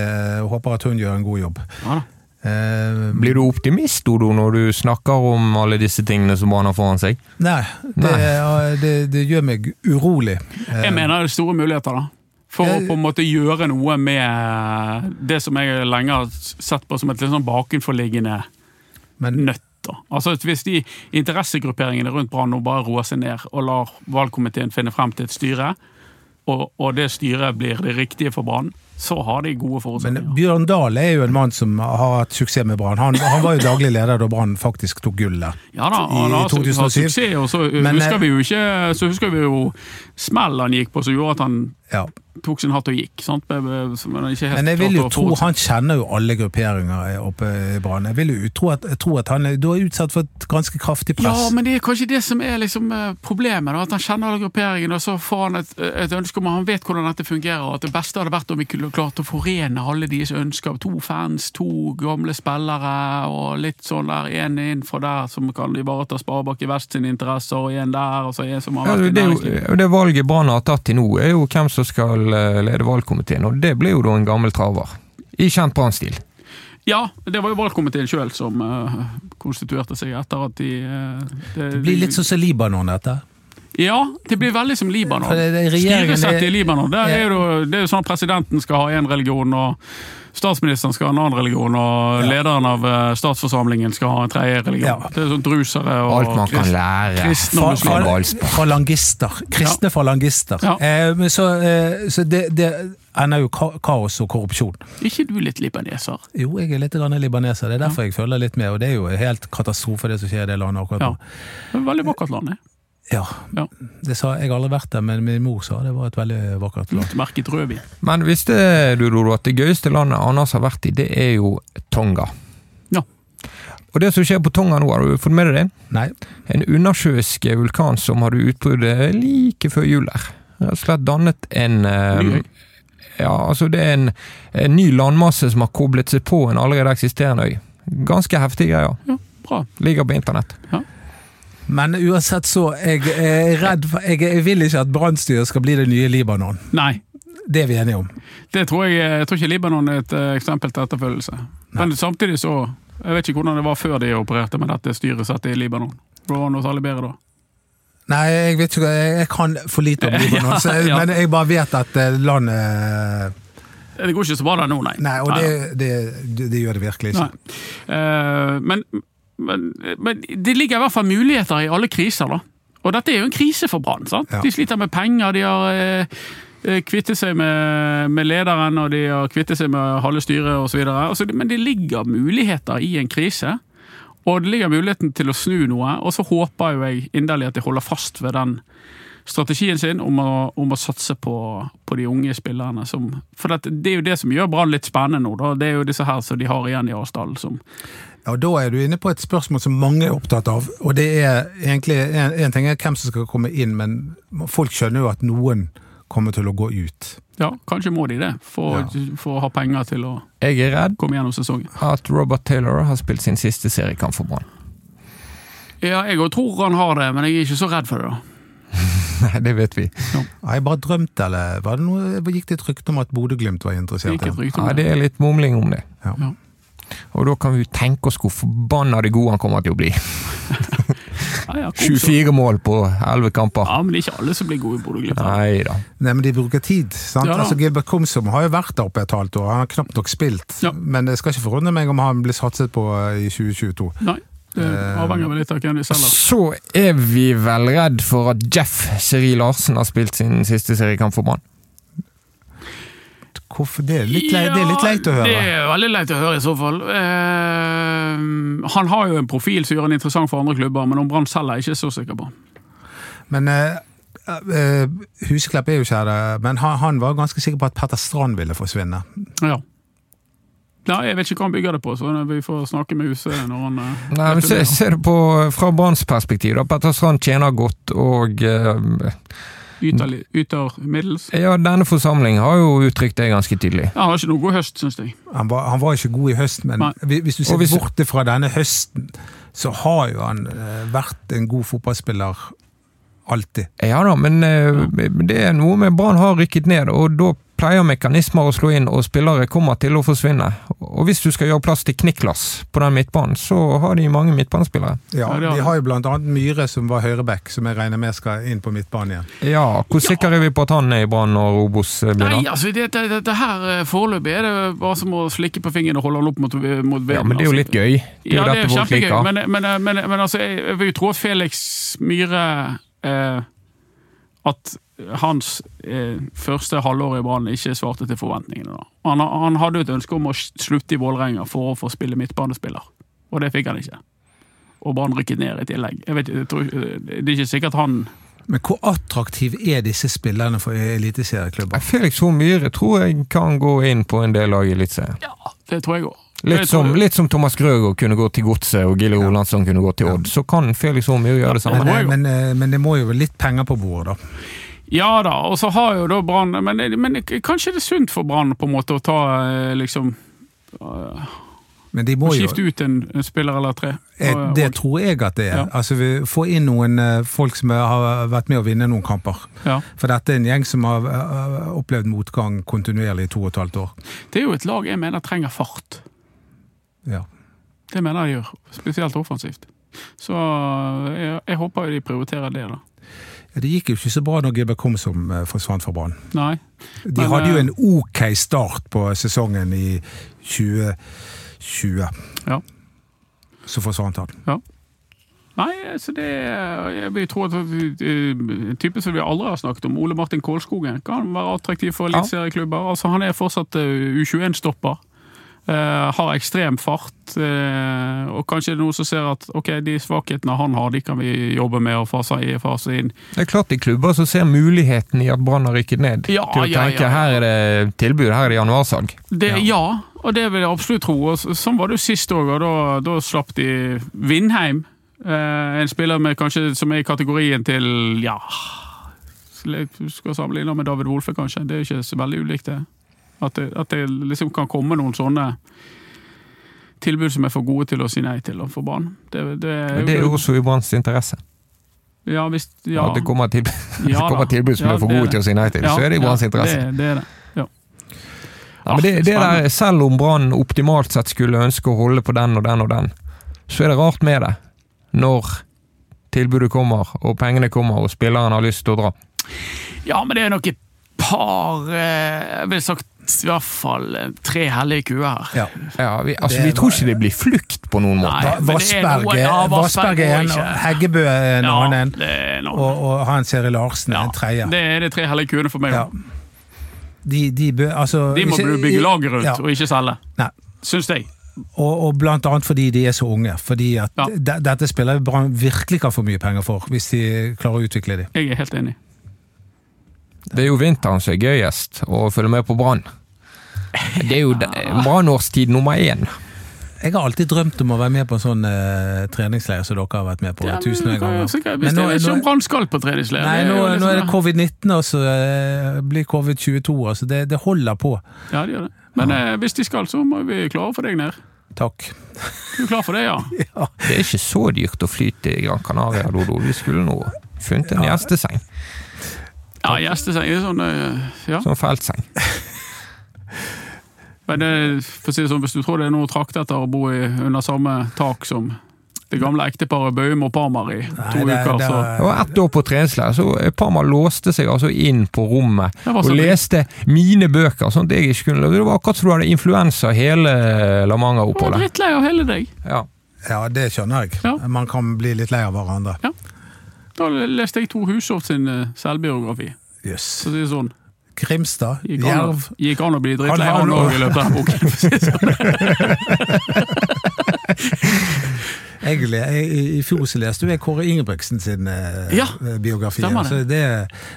håper at hun gjør en god jobb. ja da. Eh, Blir du optimist, Odo, når du snakker om alle disse tingene som han har foran seg? nei, det, Nei. det, det gjør meg urolig. Eh, Jeg mener det er store muligheter, da. For å på en måte gjøre noe med det som jeg lenge har sett på som et litt sånn bakenforliggende men nøtt. Da. Altså Hvis de interessegrupperingene rundt Brann nå bare roer seg ned og lar valgkomiteen finne frem til et styre, og, og det styret blir det riktige for Brann, så har de gode Men. Bjørn Dahl er jo en mann som har hatt suksess med Brann. Han, han var jo daglig leder da Brann faktisk tok gullet. Ja da, han har, su- har suksess, og så Men, husker eh, vi jo ikke Så husker vi jo smell han gikk på som gjorde at han Ja. tok sin hatt og gikk. Sant? Men, men, jeg vil jo tro han kjenner jo alle grupperinger oppe i Brann. Jeg vil jo tro at, tro at han er, er utsatt for et ganske kraftig press. Ja, men det er kanskje det som er liksom eh, problemet. Da, at han kjenner alle grupperingene, og så får han et, et ønske om at han vet hvordan dette fungerer. og At det beste hadde vært om vi kunne klart å forene alle deres ønsker. To fans, to gamle spillere, og litt sånn der. En inn fra der som kan ivareta Sparebank i Vest sine interesser, og en der, og så en som har vært i det, er næringslivet. jo, det valget Brann har tatt til nå, er jo hvem som skal eh, lede valgkomiteen, og det blir jo da en gammel traver. I kjent Brann-stil. Ja, det var jo valgkomiteen sjøl som uh, konstituerte seg etter at de eh, Det blir litt sånn som Libanon, dette. Ja, det blir veldig som Libanon. Styresettet i Libanon, der er jo, det er jo sånn at presidenten skal ha én religion, og statsministeren skal ha en annen religion, og Ja. lederen av eh, statsforsamlingen skal ha en tredje religion. Ja. Det er sånn drusere og Alt man kan lære kristne og muslimer. Falangister. Kristne falangister. Ja. Eh, så eh, så det, det ender jo kaos og korrupsjon. ikke du litt libaneser? Jo, jeg er litt grann libaneser, det er derfor jeg følger litt med. Og det er jo helt katastrofe det som skjer i det landet akkurat Ja. nå. Det er veldig vakkert land. det. Ja. Ja. Det sa, jeg har aldri vært der, men min mor sa det var et veldig vakkert land. Merket rødvin. Men visste du, Dodo, at det gøyeste landet Anders har vært i, det er jo Tonga. Ja. Og det som skjer på Tonga nå, har du fått med deg det? Nei. En undersjøisk vulkan som hadde utbruddet like før jul her. Rett og slett dannet en eh, Ny. Ja, altså det er en, en ny landmasse som har koblet seg på en allerede eksisterende øy. Ganske heftige greier. Ja, bra. Ligger på internett. Men uansett så, jeg er redd for Jeg, jeg vil ikke at brannstyret skal bli det nye Libanon. Nei, Det er vi enige om. det tror jeg, jeg tror ikke Libanon er et eh, eksempel til etterfølgelse. Men samtidig så Jeg vet ikke hvordan det var før de opererte med dette styresettet i Libanon. Det var særlig bedre da. Nei, jeg vet ikke, jeg kan for lite om Libanon, Ja, så, jeg- ja. men jeg bare vet at eh, landet Det går ikke så bra der nå, nei. Nei, og det, det, det, det gjør det virkelig ikke. Eh, men, men, men det ligger i hvert fall muligheter i alle kriser, da. Og dette er jo en krise for Brann. Ja. De sliter med penger, de har eh, eh, kvittet seg med, med lederen, og de har kvittet seg med halve styret osv. Altså, men det ligger muligheter i en krise. Og det ligger muligheten til å snu noe, og så håper jo jeg inderlig at de holder fast ved den strategien sin om å, om å satse på, på de unge spillerne. Som, for det, det er jo det som gjør Brann litt spennende nå. Da. Det er jo disse her som de har igjen i Arsdal. Som, Ja, og Da er du inne på et spørsmål som mange er opptatt av. Og det er egentlig en, en ting er hvem som skal komme inn, men folk skjønner jo at noen kommer til å gå ut. ja, kanskje må de det, for, for å ha penger til å Jeg er redd komme gjennom sesongen. at Robert Taylor har spilt sin siste seriekamp for Brann. Ja, jeg òg tror han har det, men jeg er ikke så redd for det. da. Nei, det vet vi. Har jeg bare drømt, eller var det noe, gikk det et rykte om at Bodø-Glimt var interessert? Det, Ja, om det det. er litt mumling om det. Ja. Og da kan vi tenke oss hvor forbanna god han kommer til å bli. Ja, ja, 24 mål på 11 kamper. ja, men det er ikke alle som blir gode i Bodø-Glimt. Nei da. Nei, men de bruker tid. sant? Ja altså, Gilbert Komsom har jo vært der oppe et halvt år, han har knapt nok spilt. Ja. Men det skal ikke forundre meg om han blir satset på eh, i 2022. Nei, det Eh, avhenger vel litt av hvem de selger. Så er vi vel redd for at Jeff Seri Larsen har spilt sin siste seriekamp for Brann. Hvorfor det? Er litt lei, det er litt leit å Det er veldig leit å høre, i så fall. Eh, han har jo en profil som gjør han interessant for andre klubber, men om Brann selv er jeg ikke så sikker på. Men eh, eh, Huseklepp er jo ikke her, eh, men han, han var ganske sikker på at Petter Strand ville forsvinne. Ja. Ja, jeg vet ikke hva han bygger det på, så vi får snakke med huset når han eh, Nei, men se, se det på fra Branns perspektiv. da. Petter Strand tjener godt, og eh, yter, yter middels. ja, denne forsamlingen har jo uttrykt det ganske tydelig. Ja, han har ikke noe god høst, syns jeg. Han var, han var ikke god i høst, men Nei. hvis du ser hvis- bort fra denne høsten, så har jo han eh, vært en god fotballspiller alltid. Ja da, men eh, det er noe med Brann har rykket ned, og da pleier mekanismer å slå inn, og spillere kommer til å forsvinne. Og hvis du skal gjøre plass til Kniklas på den midtbanen, så har de mange midtbanespillere. Ja, De har jo blant annet Myhre som var høyreback, som jeg regner med skal inn på midtbanen igjen. Ja, hvor sikre er vi på at han er i Brann når Obos begynner? Nei, altså, det, det, det, her eh, foreløpig er det bare som å slikke på fingeren og holde han opp mot, mot vinden. Ja, men det er jo altså. litt gøy. Det er jo Ja, det er kjempegøy, men, men, men, men altså, jeg vil jo tro at Felix Myhre eh, At hans eh, første halvår i Brann ikke svarte til forventningene. Da. Han, han hadde et ønske om å slutte i Vålerenga for å få spille midtbanespiller, og det fikk han ikke. Og Brann rykket ned i tillegg. Jeg vet, jeg tror, eh, det er ikke sikkert han Men hvor attraktiv er disse spillerne for eliteserieklubber? Felix Horn Myhre tror jeg kan gå inn på en del lag i Eliteserien. Ja, det tror jeg òg. Litt, som- litt som Thomas Grøgaard kunne gå til Godset og Gille Rolandsson kunne gå til Odd, så kan Felix Myhre gjøre det samme. Men, må eh, men, eh, men det må jo være litt penger på bordet, da. Ja da, og så har jo da Brann men, men kanskje det er sunt for Brann på en måte å ta eh, liksom eh, Men de må jo Skifte ut en, en spiller eller tre. Eh, Og- Det og- tror jeg at det er. Ja. Altså, vi får inn noen folk som har vært med å vinne noen kamper. ja. For dette er en gjeng som har opplevd motgang kontinuerlig i to og et halvt år. Det er jo et lag jeg mener trenger fart. Ja. Det mener jeg gjør, spesielt offensivt. Så jeg, jeg håper de prioriterer det. da. Det gikk jo ikke så bra når GB Komsom eh, forsvant fra Brann. De Men, hadde jo eh, en ok start på sesongen i 2020. Ja. Så forsvant han. Nei, så det Jeg vil tro at en type som vi aldri har snakket om, Ole Martin Kålskogen, kan være attraktiv for Ja. eliteserieklubber. Altså, han er fortsatt uh, U21-stopper. Uh, har ekstrem fart, uh, og kanskje det er noen som ser at ok, de svakhetene han har, de kan vi jobbe med og fase, i- fase inn. Det er klart i klubber som ser muligheten i at Brann har rykket ned, Ja, til å ja, tenke ja, her er det tilbud, her er det januarsalg. Det, ja. og det vil jeg absolutt tro. Og sånn var det jo sist òg, og da, da slapp de Vindheim. Eh, en spiller med kanskje som er i kategorien til ja skal sammenligne med David Wolfe, kanskje. Det er jo ikke så veldig ulikt, det. At det, at det liksom kan komme noen sånne tilbud som er for gode til å si nei til for barn. Det, det, Men det er jo også i Branns interesse. Ja, hvis, ja, At det kommer, til, Ja kommer tilbud som er for er gode det. til å si nei til, så er det i Branns interesse. Det, er det. Ja. Ja, men det, Ah, det der, selv om Brann optimalt sett skulle ønske å holde på den og den og den, så er det rart med det. Når tilbudet kommer, og pengene kommer, og spilleren har lyst til å dra. Ja, men det er nok et par eh, Jeg ville sagt i hvert fall eh, tre hellige kuer her. Ja. Ja, vi, altså, vi tror ikke det blir flukt på noen måte. Nei. men er Vassberg noe- ja, er- Vassberg er en, og Heggebø er en Ja, annen, en og, og Hans Erik Larsen er Ja, en tredje. Det er de tre hellige kuene for meg. Ja. De, de, bø, altså, De må du bygge lager rundt, Ja. og ikke selge. Nei. Syns jeg. Og, og blant annet fordi de er så unge. Fordi at Ja. de, dette spillet Brann virkelig kan få mye penger for, hvis de klarer å utvikle dem. Jeg er helt enig. Det er jo vinteren som er gøyest, å følge med på Brann. Det er jo brannårstid nummer én. Jeg har alltid drømt om å være med på en sånn uh, treningsleir som dere har vært med på Ja, men tusen ganger. Men nå- er ikke om Brann skal på treningsleir. Nei, det nå, nå liksom- er det covid-19, og så uh, blir covid-22. Altså det, det holder på. Ja, det gjør det. Men uh, hvis de skal, så må vi klare for deg ned. Takk. Du er klar for det, ja? Det er ikke så dyrt å fly til Gran Canaria, Dodo. Vi skulle nå funnet en gjesteseng. Ja, gjesteseng er sånn eh, Ja. Sånn feltseng. Men det, for å si det sånn, hvis du tror det er noe å trakte etter å bo i, under samme tak som det gamle ekteparet Bøhm og Parmar i to Nei, det- uker, det- så Det var ett år på treningsleir, så Parmar låste seg altså inn på rommet og leste mine bøker, sånn at jeg ikke kunne Det var akkurat som du hadde influensa hele La var Manga-oppholdet. drittlei av hele deg. Ja. Ja, det skjønner jeg. Ja. Man kan bli litt lei av hverandre. Da leste jeg Tor Hushovd sin eh, selvbiografi. Yes. Så det er sånn, Grimstad, gikk an, Jerv. gikk an å bli drittlei Han- Norge i løpet av boken. det sånn. Egentlig, jeg, I fjor så leste jeg Kåre Ingebrigtsen sin eh, Ja, biografi. det. Altså, det,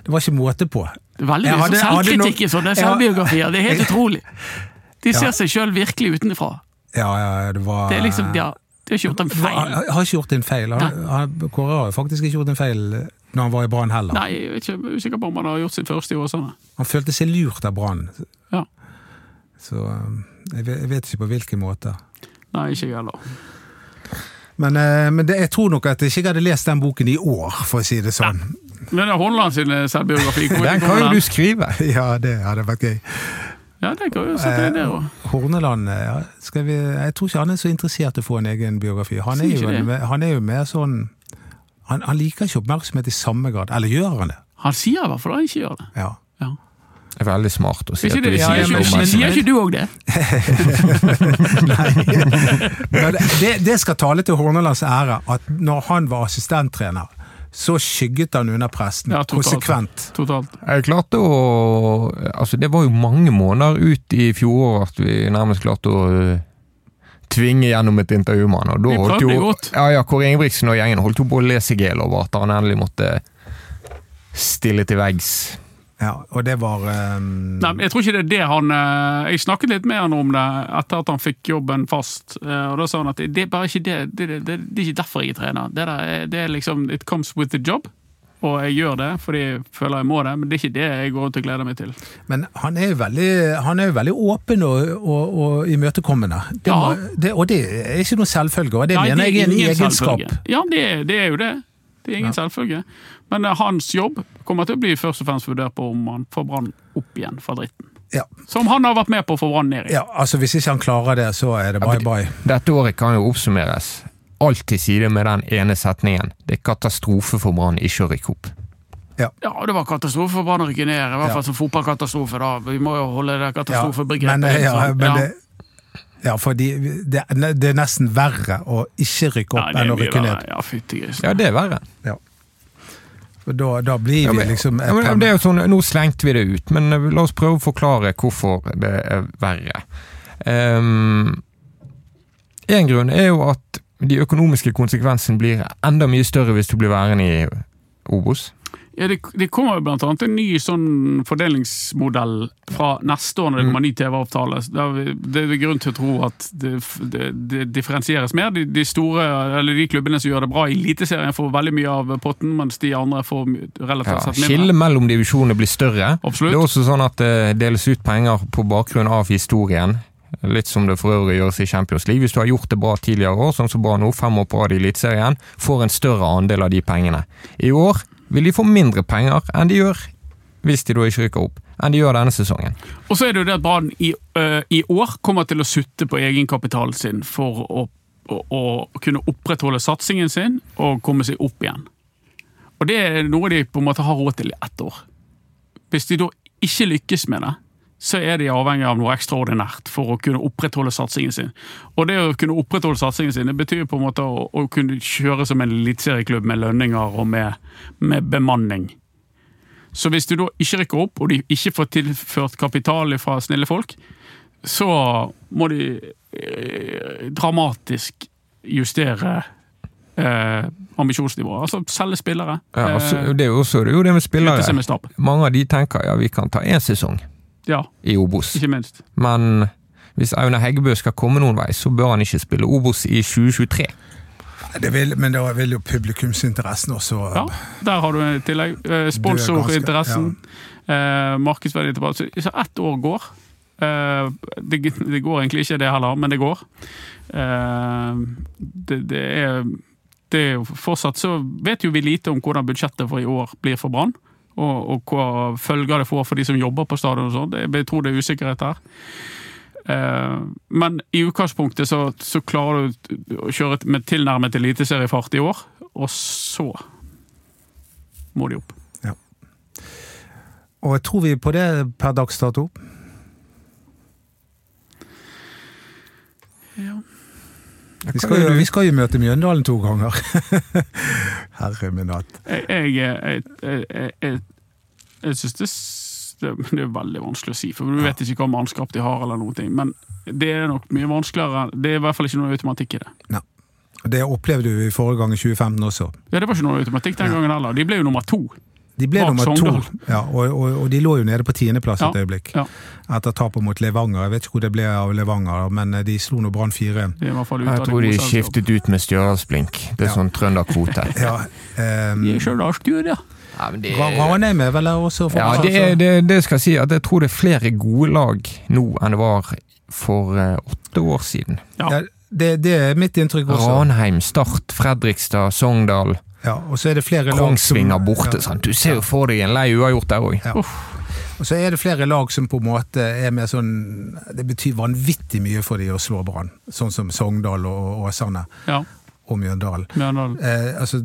det var ikke måte på. Veldig mye selvkritikk i sånne selvbiografier. Det er helt utrolig. De ser Ja. seg sjøl virkelig utenfra. Ja, ja, det var Det er liksom, ja, de har ikke gjort en feil. han har ikke gjort en feil. Kåre har faktisk ikke gjort en feil når han var i Brann heller. Nei, jeg er ikke usikker på om han har gjort sitt første i Åsane. Han følte seg lurt av Brann. Ja. Så um, jeg vet, jeg vet ikke på hvilken måte. Nei, ikke jeg heller. Men, eh, men det, jeg tror nok at jeg ikke hadde lest den boken i år, for å si det sånn. Men det er Holland sin eh, selvbiografi. Den kan jo du skrive. Ja, det hadde vært gøy. Ja, det kan jo sette deg der òg. Horneland eh, ja, skal vi, Jeg tror ikke han er så interessert i å få en egen biografi. Han er jo, det. han er jo mer sånn han, han liker ikke oppmerksomhet i samme grad. Eller gjør han det? Han sier i hvert fall at han ikke gjør det. Ja. Ja. Det er veldig smart å si at du sier, noe men- sier ikke du òg det? Men det, det skal tale til Hornelands ære at når han var assistenttrener, så skygget han under presten. Ja, totalt. konsekvent. Totalt. Jeg klarte å Altså, det var jo mange måneder ut i fjor at vi nærmest klarte å øh, tvinge gjennom et intervju med han. Og da Vi holdt prøvde jo, godt. Ja, ja, Kåre Ingebrigtsen og gjengen holdt jo på å le seg i hjel over at han endelig måtte stille til veggs. Ja, og det var um, Nei, jeg tror ikke det er det han eh, Jeg snakket litt med han om det etter at han fikk jobben fast. eh, Og da sa han at det er bare ikke det Det, det, det, er ikke derfor jeg er trener. Det, der, er- det er liksom It comes with the job. Og jeg gjør det fordi jeg føler jeg må det, men det er ikke det jeg går rundt og gleder meg til. Men han er jo veldig, veldig åpen og, og, og imøtekommende. Det Ja. må- det, og det er ikke noe selvfølge, og det Nei, mener jeg er en egenskap. selvfølge. Ja, det, det er jo det. Det er ingen selvfølge. Men eh, hans jobb kommer til å bli først og fremst vurdert på om han får Brann opp igjen fra dritten. Ja. Som han har vært med på å få Brann ned i. ja, altså Hvis ikke han klarer det, så er det bye bye. Dette året kan jo oppsummeres alt til side med den ene setningen. Det er katastrofe for Brann ikke å rykke opp. Ja, det var katastrofe for Brann å rykke ned. I hvert Ja. fall som fotballkatastrofe. da. Vi må jo holde det Ja, men, eh, ja, sånn. men det, ja, for de, det, det er nesten verre å ikke rykke opp ja, enn å rykke verre. ned. Ja, fytti grisen. Ja, det er verre. For Da, da blir Ja, vi men, liksom ja, men det er jo sånn, Nå slengte vi det ut, men eh, la oss prøve å forklare hvorfor det er verre. Um, en grunn er jo at de økonomiske konsekvensene blir enda mye større hvis du blir værende i Obos. Ja, det, det kommer jo annet en ny sånn fordelingsmodell fra neste år når det kommer en ny TV-avtale. Det er grunn til å tro at det, det, det differensieres mer. De, de store, eller de klubbene som gjør det bra i Eliteserien, får veldig mye av potten, mens de andre får relativt Ja, sett mindre. Skillet mellom divisjonene blir større. Absolutt. Det er også sånn at det deles ut penger på bakgrunn av historien. Litt som det for øvrig gjøres i Champions League. Hvis du har gjort det bra tidligere år, sånn som bra nå, fem år på rad i Eliteserien, får en større andel av de pengene. I år vil de få mindre penger enn de gjør hvis de da ikke rykker opp, enn de gjør denne sesongen. Og så er det jo det at Brann i, uh, i år kommer til å sutte på egenkapitalen sin for å, å, å kunne opprettholde satsingen sin og komme seg opp igjen. Og det er noe de på en måte har råd til i ett år. Hvis de da ikke lykkes med det, så er de avhengig av noe ekstraordinært for å kunne opprettholde satsingen sin. Og det å kunne opprettholde satsingen sin, det betyr på en måte å, å kunne kjøre som en eliteserieklubb med lønninger og med, med bemanning. Så hvis du da ikke rykker opp, og de ikke får tilført kapital fra snille folk, så må de eh, dramatisk justere eh, ambisjonsnivået. Altså selge spillere. Ja, altså, eh, det er jo også det, er jo det med spillere. Mange av de tenker ja, vi kan ta én sesong Ja, i Obos. ikke minst. Men hvis Aune Heggebø skal komme noen vei, så bør han ikke spille Obos i 2023. Det vil, men da vil jo publikumsinteressen også Ja, Der har du en tillegg. Eh, Sponsorinteressen, Ja. Markedsverdien tilbake. Så- ett år går. Eh, det, det går egentlig ikke det heller, men det går. Eh, det, det er det er jo fortsatt så vet jo vi lite om hvordan budsjettet for i år blir for Brann. Og, og hva følger det får for de som jobber på stadion og sånn. Jeg tror det er usikkerhet her. Eh, men i utgangspunktet så, så klarer du å kjøre med tilnærmet eliteseriefart i år, og så må de opp. Ja. Og jeg tror vi på det per dags dato? Vi skal, jo, vi skal jo møte Mjøndalen to ganger. Herre min hatt. Jeg, jeg, jeg, jeg, jeg, jeg det, det, det er veldig vanskelig å si, for du vet ikke hva mannskap de har. eller noen ting, Men det er nok mye vanskeligere. Det er i hvert fall ikke noe automatikk i det. Det opplevde du i forrige gang i 2015 også. Ja, Det var ikke noe automatikk den gangen heller. De ble jo nummer to. De ble Bak nummer to, ja, og, og, og de lå jo nede på tiendeplass et øyeblikk. ja. Etter tapet mot Levanger. Jeg vet ikke hvor det ble av Levanger, men de slo nå Brann 4-1. De er i hvert fall ute Jeg tror de skiftet ut med Stjørdalsblink. Det er Ja. sånn trønderkvote. Ja, um, er ja. Ja, men det, er vel der også? For ja, det, er, det, det skal jeg si at jeg tror det er flere gode lag nå enn det var for eh, åtte år siden. Ja, det, det er mitt inntrykk også. Ranheim, Start, Fredrikstad, Sogndal, Ja, og så er det flere lag som- Kongsvinger borte. Ja. sant? Du ser jo for deg en lei uavgjort der òg. Ja. Og så er det flere lag som på en måte er mer sånn Det betyr vanvittig mye for de å slå Brann. Sånn som Sogndal og Åsane ja. og Mjøndalen. Mjøndalen. Eh, altså,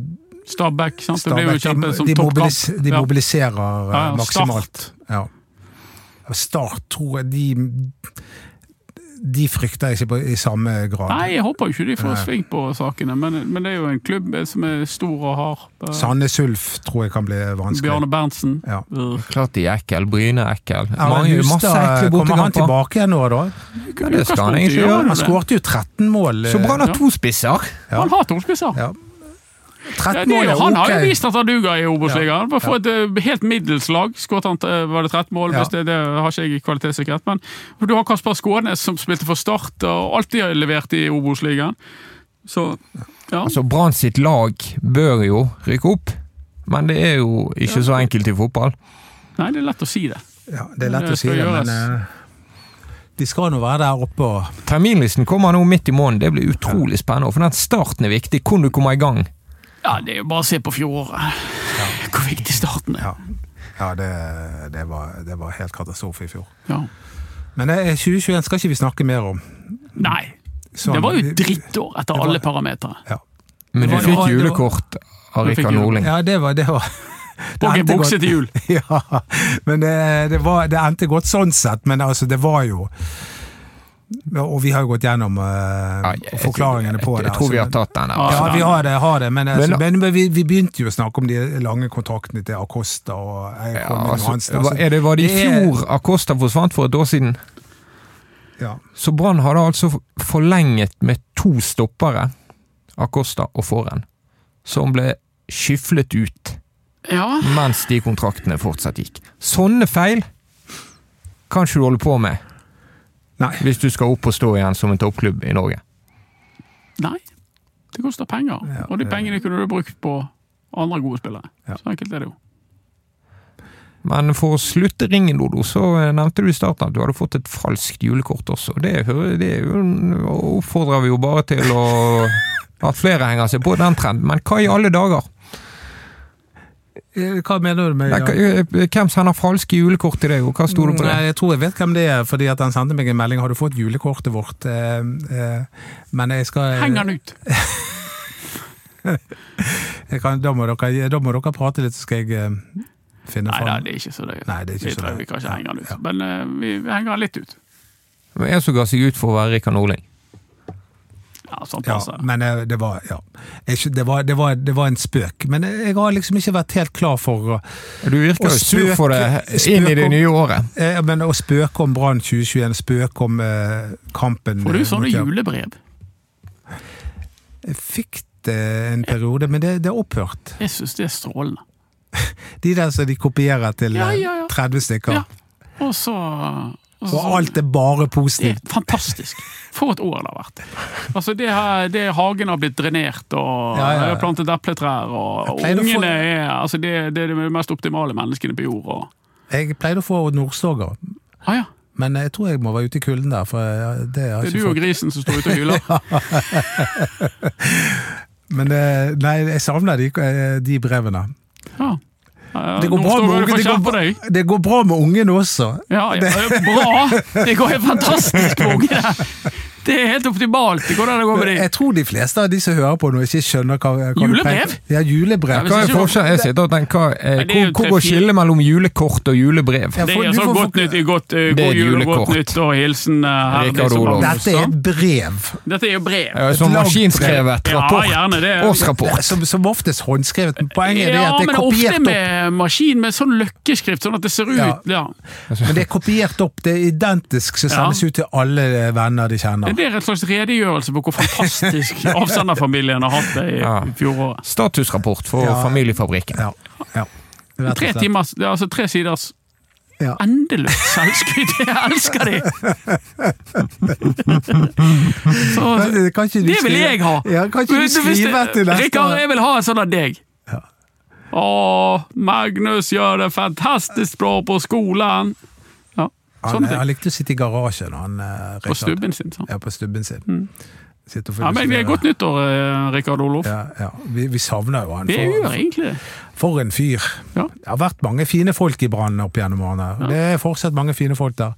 Stabæk. sant? Det blir jo Stabæk, kjempe de, som de, toppkamp. mobilis, de Ja. mobiliserer eh, Ja, ja, maksimalt. Ja. Start tror jeg de De frykter jeg ikke på, i samme grad. Nei, jeg håper jo ikke de får Nei. sving på sakene, men, men det er jo en klubb som er stor og hard. Eh, Sandnes Ulf tror jeg kan bli vanskelig. Bjarne Berntsen. Ja. Klart de er ekkel. Bryne er ekkel. Er Mange, masse ekle kommer han tilbake igjen nå, da? Ja, det skal han egentlig gjøre. Han skårte jo 13 mål. Så bra han har to spisser. Ja. Han har to spisser. Ja. Ja, 13 det er mål jo, er han har jo vist at han duger i Obos-ligaen. Bare For et eh, helt middels lag skåret han eh, var det 13 mål. Ja. Det, det har ikke jeg kvalitetssikkerhet. Men du har Kasper Skånes som spilte for Start og alltid har levert i Obos-ligaen. Så ja. Altså, Brann sitt lag bør jo rykke opp, men det er jo ikke så enkelt i fotball. Nei, det er lett å si det. Ja, det er lett Det å si det, det, men gjøres. eh, de skal nå være der oppe og Terminlisten kommer nå midt i måneden. Det blir utrolig spennende. For den starten er viktig. Hvordan du kommer i gang. Ja, det er jo bare å se på fjoråret. Hvor viktig starten er. Ja, ja det, det, var, det var helt katastrofe i fjor. Ja. Men eh, 2021 skal ikke vi snakke mer om. Nei, Sånn, det var jo drittår etter var- alle parametere. Ja, Men du fikk julekort av Rikard Norling. ja det, var, det, var, det Og en endte bukse godt. til jul. Ja, men det, det, var, det endte godt sånn sett, men altså, det var jo Og vi har jo gått gjennom uh, Ja, jeg- forklaringene på jeg, det. jeg tror vi har altså, tatt den. Altså. Ja, vi har det, har det men, altså, Men- men, men vi, vi begynte jo å snakke om de lange kontraktene til Acosta og Ja, altså, Hansen. Altså, er det, var det i fjor Acosta forsvant for et år siden? Ja. Så Brann hadde altså forlenget med to stoppere, Acosta og Forhen, som ble skyflet ut Ja, mens de kontraktene fortsatt gikk. Sånne feil kan ikke du holde på med Nei. hvis du skal opp og stå igjen som en toppklubb i Norge. nei. Det koster penger. Ja, og de pengene kunne du brukt på andre gode spillere. Ja. Så enkelt er det jo. Men for å slutte ringen, Dodo, så eh, nevnte du i starten at du hadde fått et falskt julekort også. Det, det er oppfordrer vi jo bare til å at flere henger seg på den trenden. Men hva i alle dager? Eh, Hva mener du med Nei, eh, Hvem sender falske julekort til deg, og hva sto det på Nei, det? jeg tror jeg vet hvem det er, fordi at han sendte meg en melding. Har du fått julekortet vårt? Eh, eh, men jeg skal Heng den ut! jeg kan, da, må dere, da må dere prate litt, så skal jeg finne finne Nei, nei, det er ikke så løye. Nei, det er ikke Vi så tror løye. Vi kan ikke henge den ut. Ja. Men vi, vi henger den litt ut. Var En som ga seg ut for å være Rikard Norling. Ja, sånn Ja, altså. men eh, det var, ja. Det, var, det, var, det var en spøk. Men jeg har liksom ikke vært helt klar for å, Du virker jo sur for det inn i det nye året. eh, men å spøke om Brann 2021, spøke om eh, kampen Får du eh, sånne julebrev? Jeg fikk det en periode, men det, det er opphørt. Jeg syns det er strålende. De der som de kopierer til Ja, eh, ja, ja. 30 stykker. Ja. Og så og alt er bare Det er positivt. fantastisk. For et år det har vært. Altså det, her, det Hagen har blitt drenert, og Ja, ja, ja. plantet epletrær, og, og pleide få- ungene er altså det, det er de mest optimale menneskene på jord. Og, Jeg pleide å få Nordstoga, ah, ja. men jeg tror jeg må være ute i kulden der, det har Det er du og grisen som står ute og hyler. Men eh, nei, jeg savner de, eh, de brevene. Ja. Det går, bra med unge, det, går, det går bra med ungen også. Ja, ja, det er bra! Det går helt fantastisk med ungene. Det er helt optimalt. hvordan det går med de. Jeg tror de fleste av de som hører på nå, ikke skjønner hva, hva Julebrev? Ja, julebrev. Ja, Hva er forskjellen? Jeg sitter og tenker, hva, eh, Nei, hvor, hvor går skillet mellom julekort og julebrev? Ja, Det er sånn godt nytt, godt, uh, Det er god jul og godt nytt og hilsen uh, her. Rikard som Dette er brev. Dette er jo brev. Ja, Som maskinskrevet maskinskrevet Ja, gjerne det. Årsrapport. Som, som oftest håndskrevet. men Poenget er ja, at det er ofte kopiert opp. med maskin med sånn løkkeskrift, sånn at det ser ut Ja. ja. Men det er kopiert opp. Det er identisk som Ja. sendes ut til alle venner de kjenner. Det er en slags redegjørelse på hvor fantastisk avsenderfamilien har hatt det i Ja. fjoråret. Statusrapport for Ja. Familiefabrikken. Ja, Tre timers, det er altså tre siders Ja. endeløst selvskryt. Jeg elsker de! Så, kan ikke du det vil jeg ha! Ja, kan ikke du skrive til neste Rikard, jeg vil ha en sånn av deg. Ja. Å, Magnus gjør det fantastisk bra på skolen. Ja, Han, sånne han likte å sitte i garasjen, han eh, På stubben sin. sant? Ja, på stubben sin. Mm. Ja, men vi er. Godt nyttår, eh, Rikard Olof. Ja, ja. Vi, vi savner jo han. Vi gjør egentlig det. for en fyr. Ja. Det har vært mange fine folk i Brann opp gjennom årene. Det er fortsatt mange fine folk der.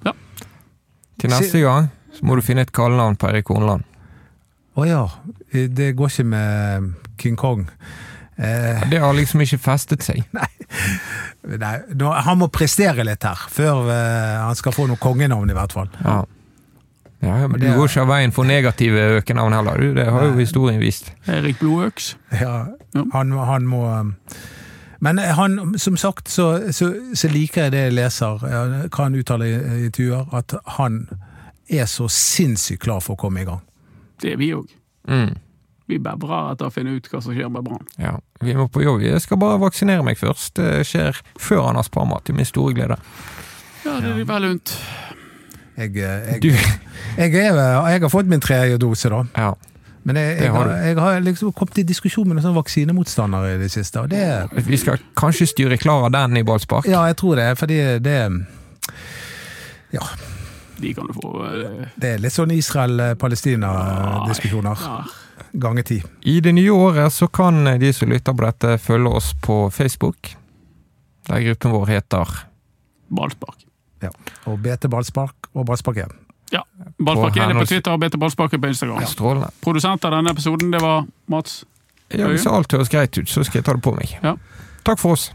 Til neste gang så må du finne et kallenavn på Erik Horneland. Å ja. Det går ikke med King Kong. Eh, Det har liksom ikke festet seg. nei, nå, han må prestere litt her, før eh, han skal få noe kongenavn, i hvert fall. Ja. Ja, men Du går ikke av veien for negative økenavn heller, du. Det har jo historien vist. Erik Blodøks. Ja, han, han må um, Men han, som sagt, så, så, så liker jeg det jeg leser, hva han uttaler i intervjuer, at han er så sinnssykt klar for å komme i gang. Det er vi òg. Mm. Vi bra etter å finne ut hva som skjer med Brann. Ja, vi må på jobb. Jeg skal bare vaksinere meg først. Det skjer før Anders Parma, til min store glede. Ja, det blir vel lunt. Jeg, eh, jeg, jeg, er, jeg har fått min tredje dose, da. ja. Men jeg, jeg, har jeg har liksom kommet i diskusjon med noen sånne vaksinemotstandere i det siste. Og det, Vi skal kanskje styre klar av den i ballspark. ja, jeg tror det, fordi det Ja, De kan du få eh, det er litt sånn Israel-Palestina-diskusjoner. ja. Ganger ti. I det nye året så kan de som lytter på dette, følge oss på Facebook. Der gruppen vår heter Ballspark. Ja. Og BT Ballspark og Ballspark 1. Ja. Ballspark 1 er på Twitter og BT Ballspark er på Instagram. Strålende. Produsent av denne episoden, det var Mats. Ja, hvis alt høres greit ut, så skal jeg ta det på meg. Ja. Takk for oss.